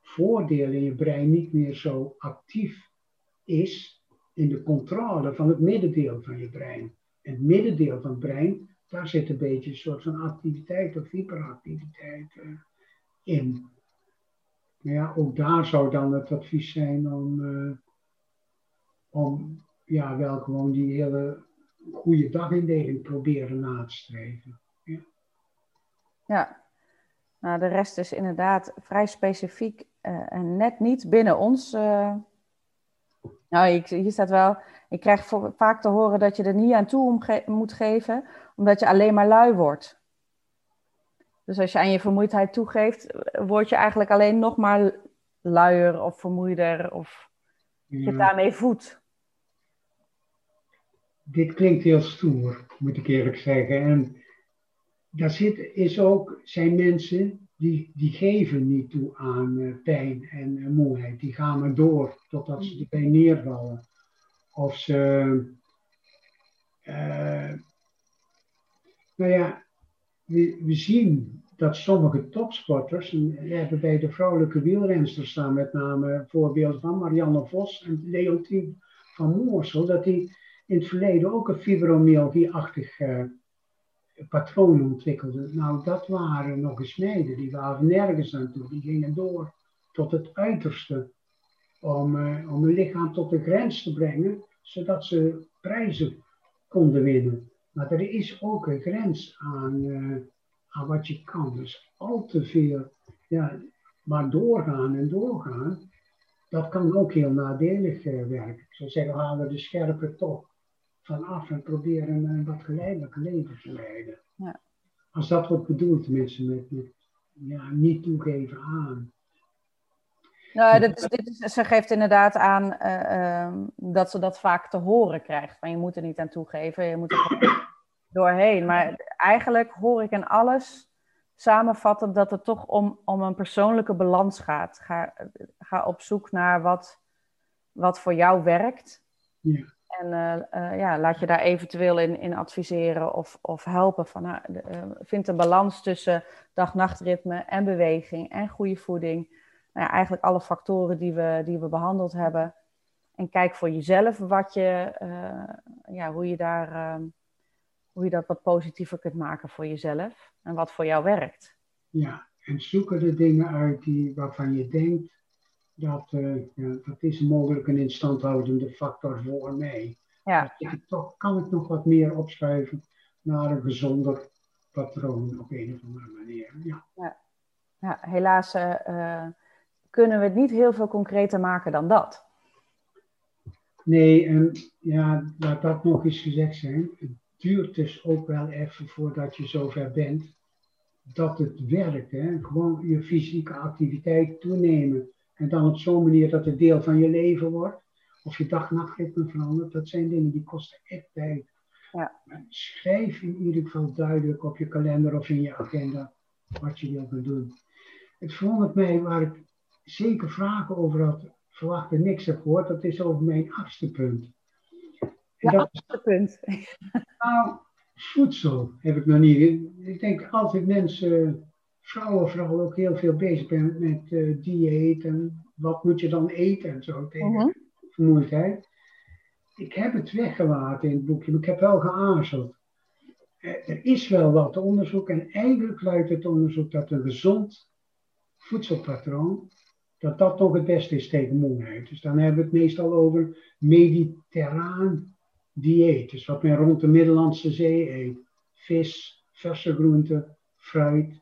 Speaker 2: voordeel in je brein niet meer zo actief is in de controle van het middendeel van je brein. Het middendeel van het brein, daar zit een beetje een soort van activiteit of hyperactiviteit uh, in. Maar ja, ook daar zou dan het advies zijn om, om ja, wel gewoon die hele goede dagindeling proberen na te streven. Ja.
Speaker 1: ja. Nou, de rest is inderdaad vrij specifiek uh, en net niet binnen ons. Uh... Nou, ik, hier staat wel, ik krijg vaak te horen dat je er niet aan toe moet geven, omdat je alleen maar lui wordt. Dus als je aan je vermoeidheid toegeeft, word je eigenlijk alleen nog maar luier of vermoeider of je daarmee voedt
Speaker 2: dit klinkt heel stoer, moet ik eerlijk zeggen. En daar zit, is ook, zijn mensen die, die geven niet toe aan uh, pijn en uh, moeheid. Die gaan maar door totdat ze erbij neervallen. Of ze. Uh, nou ja, we, we zien dat sommige topsporters, we hebben bij de vrouwelijke wielrensters staan met name voorbeelden van Marianne Vos en Leontien van Moorsel, dat die in het verleden ook een fibromyalgie-achtig uh, patroon ontwikkelden. Nou, dat waren nog eens die waren nergens aan toe, die gingen door tot het uiterste om, uh, om hun lichaam tot de grens te brengen, zodat ze prijzen konden winnen. Maar er is ook een grens aan, uh, aan wat je kan. Dus al te veel, ja, maar doorgaan en doorgaan, dat kan ook heel nadelig werken. Ik zou zeggen, halen de scherpe toch vanaf en proberen een wat geleidelijk leven te leiden. Ja. Als dat wordt bedoeld, mensen met, met ja, niet toegeven aan.
Speaker 1: Nou, dit is, dit is, ze geeft inderdaad aan uh, um, dat ze dat vaak te horen krijgt. Van je moet er niet aan toegeven, je moet er *coughs* doorheen. Maar eigenlijk hoor ik in alles samenvatten dat het toch om, om een persoonlijke balans gaat. Ga, ga op zoek naar wat, wat voor jou werkt.
Speaker 2: Ja.
Speaker 1: En uh, uh, ja, laat je daar eventueel in, in adviseren of, of helpen. Van, uh, vind een balans tussen dag-nachtritme en beweging en goede voeding. Nou ja, eigenlijk alle factoren die we, die we behandeld hebben. En kijk voor jezelf wat je, ja, hoe, je daar, hoe je dat wat positiever kunt maken voor jezelf. En wat voor jou werkt.
Speaker 2: Ja, en zoeken de dingen uit die, waarvan je denkt dat, ja, dat is mogelijk een instandhoudende factor voor mij.
Speaker 1: Ja.
Speaker 2: Dus ik, toch kan ik nog wat meer opschuiven naar een gezonder patroon op een of andere manier. Ja,
Speaker 1: ja. ja helaas uh, kunnen we het niet heel veel concreter maken dan dat.
Speaker 2: Nee, en ja, laat dat nog eens gezegd zijn. Het duurt dus ook wel even voordat je zover bent dat het werkt. Hè? Gewoon je fysieke activiteit toenemen en dan op zo'n manier dat het deel van je leven wordt. Of je dag-nachtritme verandert. Dat zijn dingen die kosten echt tijd.
Speaker 1: Ja.
Speaker 2: schrijf in ieder geval duidelijk op je kalender of in je agenda wat je wilt doen. Het verwondert mij waar ik zeker vragen over had verwacht en niks heb gehoord. Dat is over mijn achtste punt.
Speaker 1: En ja, achtste punt.
Speaker 2: Nou, voedsel heb ik nog niet. Ik denk altijd mensen vrouwen vooral ook heel veel bezig ben met uh, dieet en wat moet je dan eten en zo tegen -huh. vermoeidheid. Ik heb het weggelaten in het boekje, maar ik heb wel geaarzeld. Uh, er is wel wat onderzoek en eigenlijk luidt het onderzoek dat een gezond voedselpatroon, dat dat toch het beste is tegen moeheid. Dus dan hebben we het meestal over mediterraan dieet, dus wat men rond de Middellandse Zee eet. Vis, verse groenten, fruit,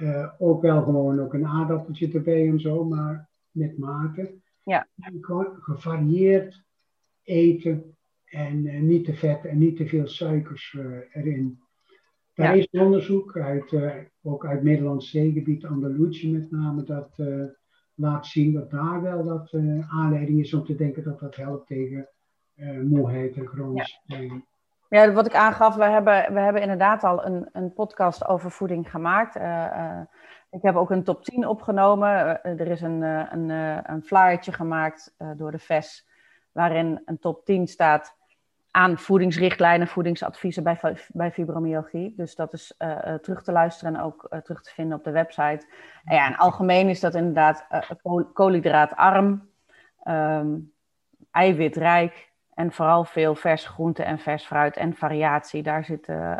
Speaker 2: uh, ook wel gewoon ook een aardappeltje erbij en zo, maar met mate.
Speaker 1: Ja.
Speaker 2: En gewoon gevarieerd eten en uh, niet te vet en niet te veel suikers uh, erin. Daar ja. is onderzoek uit, ook uit Nederlands zeegebied, Andalusië met name, dat laat zien dat daar wel wat aanleiding is om te denken dat dat helpt tegen moeheid en chronische pijn.
Speaker 1: Ja. Ja, wat ik aangaf, we hebben, we hebben inderdaad al een, een podcast over voeding gemaakt. Uh, uh, ik heb ook een top 10 opgenomen. Uh, er is een, een, een gemaakt door de VES, waarin een top 10 staat aan voedingsrichtlijnen, voedingsadviezen bij, bij fibromyalgie. Dus dat is terug te luisteren en ook terug te vinden op de website. En ja, in algemeen is dat inderdaad koolhydraatarm, um, eiwitrijk, en vooral veel verse groenten en vers fruit en variatie. Daar, zit, uh,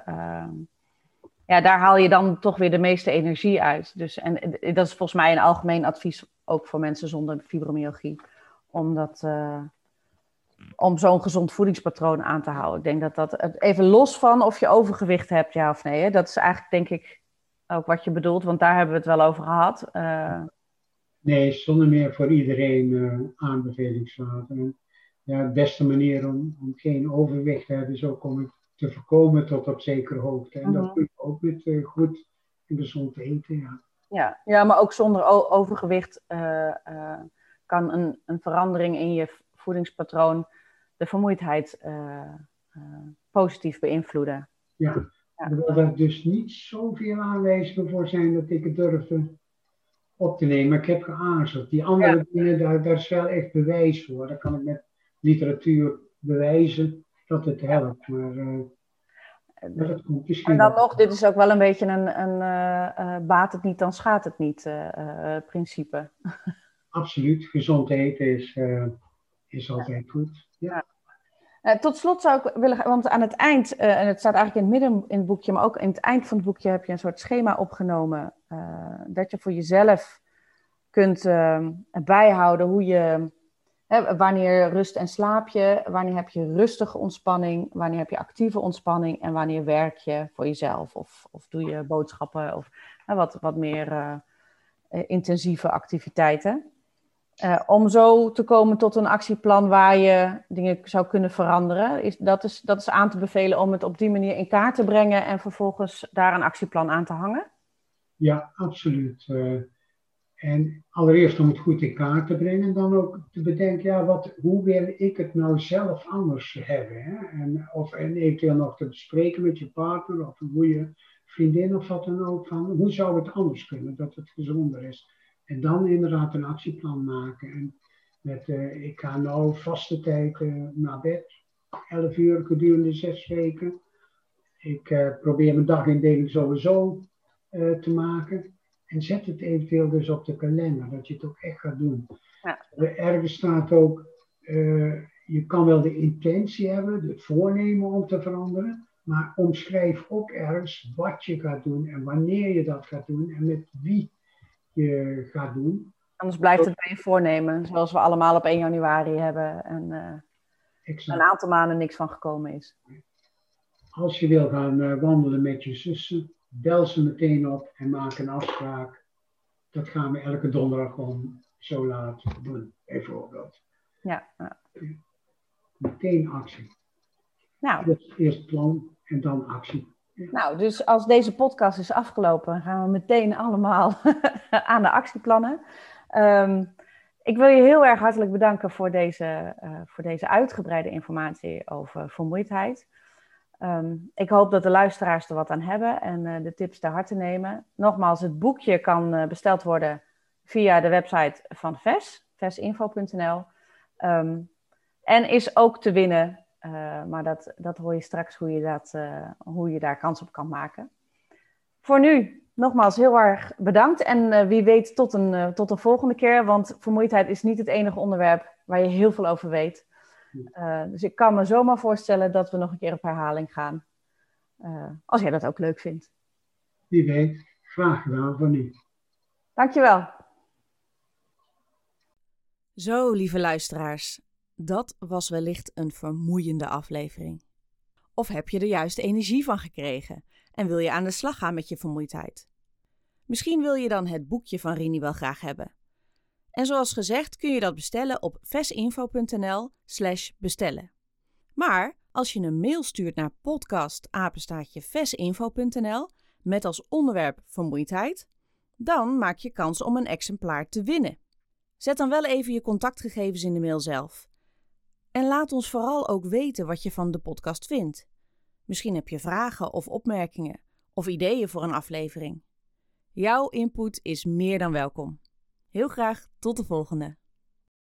Speaker 1: ja, daar haal je dan toch weer de meeste energie uit. Dus, en dat is volgens mij een algemeen advies ook voor mensen zonder fibromyalgie. Om, dat, uh, om zo'n gezond voedingspatroon aan te houden. Ik denk dat dat, even los van of je overgewicht hebt, ja of nee. Hè, dat is eigenlijk denk ik ook wat je bedoelt, want daar hebben we het wel over gehad. Uh,
Speaker 2: nee, zonder meer voor iedereen aanbevelingswater ja, de beste manier om, om geen overwicht te hebben is ook om het te voorkomen tot op zekere hoogte. En dat
Speaker 1: Mhm.
Speaker 2: kun je ook met eh, goed en gezond eten. Ja.
Speaker 1: Ja, ja maar ook zonder overgewicht eh, eh, kan een, een verandering in je voedingspatroon de vermoeidheid positief beïnvloeden.
Speaker 2: Ja, Ja. Terwijl er dus niet zoveel aanwijzingen voor zijn dat ik het durfde op te nemen. Ik heb geaarzeld. Die andere dingen, daar, daar is wel echt bewijs voor. Daar kan ik met literatuur bewijzen dat het helpt. Maar uh,
Speaker 1: dat komt misschien. En dan nog, dit is ook wel een beetje een, een uh, baat het niet, dan schaadt het niet principe. *laughs*
Speaker 2: Absoluut. Gezondheid is, is altijd goed. Ja.
Speaker 1: tot slot zou ik willen, want aan het eind, en het staat eigenlijk in het midden in het boekje, maar ook in het eind van het boekje heb je een soort schema opgenomen. dat je voor jezelf kunt bijhouden hoe je wanneer rust en slaap je? Wanneer heb je rustige ontspanning? Wanneer heb je actieve ontspanning? En wanneer werk je voor jezelf? Of, of doe je boodschappen of wat, wat meer uh, intensieve activiteiten? Uh, om zo te komen tot een actieplan waar je dingen zou kunnen veranderen. Is, dat, is, dat is aan te bevelen om het op die manier in kaart te brengen en vervolgens daar een actieplan aan te hangen?
Speaker 2: Ja, absoluut. En allereerst om het goed in kaart te brengen, dan ook te bedenken, ja, wat, hoe wil ik het nou zelf anders hebben? Hè? En, of en eventueel nog te bespreken met je partner of een goede vriendin of wat dan ook, van hoe zou het anders kunnen, dat het gezonder is. En dan inderdaad een actieplan maken. En met, uh, ik ga nou vaste tijd uh, naar bed, 11 uur gedurende zes weken. Ik uh, probeer mijn dagindeling sowieso te maken. En zet het eventueel dus op de kalender, dat je het ook echt gaat doen. Ja. Ergens staat ook, uh, je kan wel de intentie hebben, het voornemen om te veranderen, maar omschrijf ook ergens wat je gaat doen en wanneer je dat gaat doen en met wie je gaat doen.
Speaker 1: Anders blijft het bij je voornemen, zoals we allemaal op 1 januari hebben en uh, een aantal maanden niks van gekomen is.
Speaker 2: Als je wil gaan wandelen met je zussen, bel ze meteen op en maak een afspraak. Dat gaan we elke donderdag om zo laat doen, bijvoorbeeld.
Speaker 1: Ja. ja.
Speaker 2: Meteen actie. Nou. Dus eerst plan en dan actie.
Speaker 1: Nou, dus als deze podcast is afgelopen, gaan we meteen allemaal *laughs* aan de actieplannen. Ehm, ik wil je heel erg hartelijk bedanken voor deze, uh, voor deze uitgebreide informatie over vermoeidheid. Ehm, ik hoop dat de luisteraars er wat aan hebben en uh, de tips ter harte nemen. Nogmaals, het boekje kan uh, besteld worden via de website van VES, vesinfo.nl. Um, en is ook te winnen, uh, maar dat, dat hoor je straks hoe je, dat, hoe je daar kans op kan maken. Voor nu, nogmaals heel erg bedankt en wie weet tot een, tot een volgende keer, want vermoeidheid is niet het enige onderwerp waar je heel veel over weet. Uh, dus ik kan me zomaar voorstellen dat we nog een keer op herhaling gaan. Uh, als jij dat ook leuk vindt.
Speaker 2: Wie weet, graag gedaan van u.
Speaker 1: Dankjewel. Zo, lieve luisteraars, dat was wellicht een vermoeiende aflevering. Of heb je er juist energie van gekregen en wil je aan de slag gaan met je vermoeidheid? Misschien wil je dan het boekje van Rini wel graag hebben. En zoals gezegd kun je dat bestellen op vesinfo.nl/slash bestellen. Maar als je een mail stuurt naar podcast@vesinfo.nl met als onderwerp vermoeidheid, dan maak je kans om een exemplaar te winnen. Zet dan wel even je contactgegevens in de mail zelf. En laat ons vooral ook weten wat je van de podcast vindt. Misschien heb je vragen of opmerkingen of ideeën voor een aflevering. Jouw input is meer dan welkom. Heel graag tot de volgende.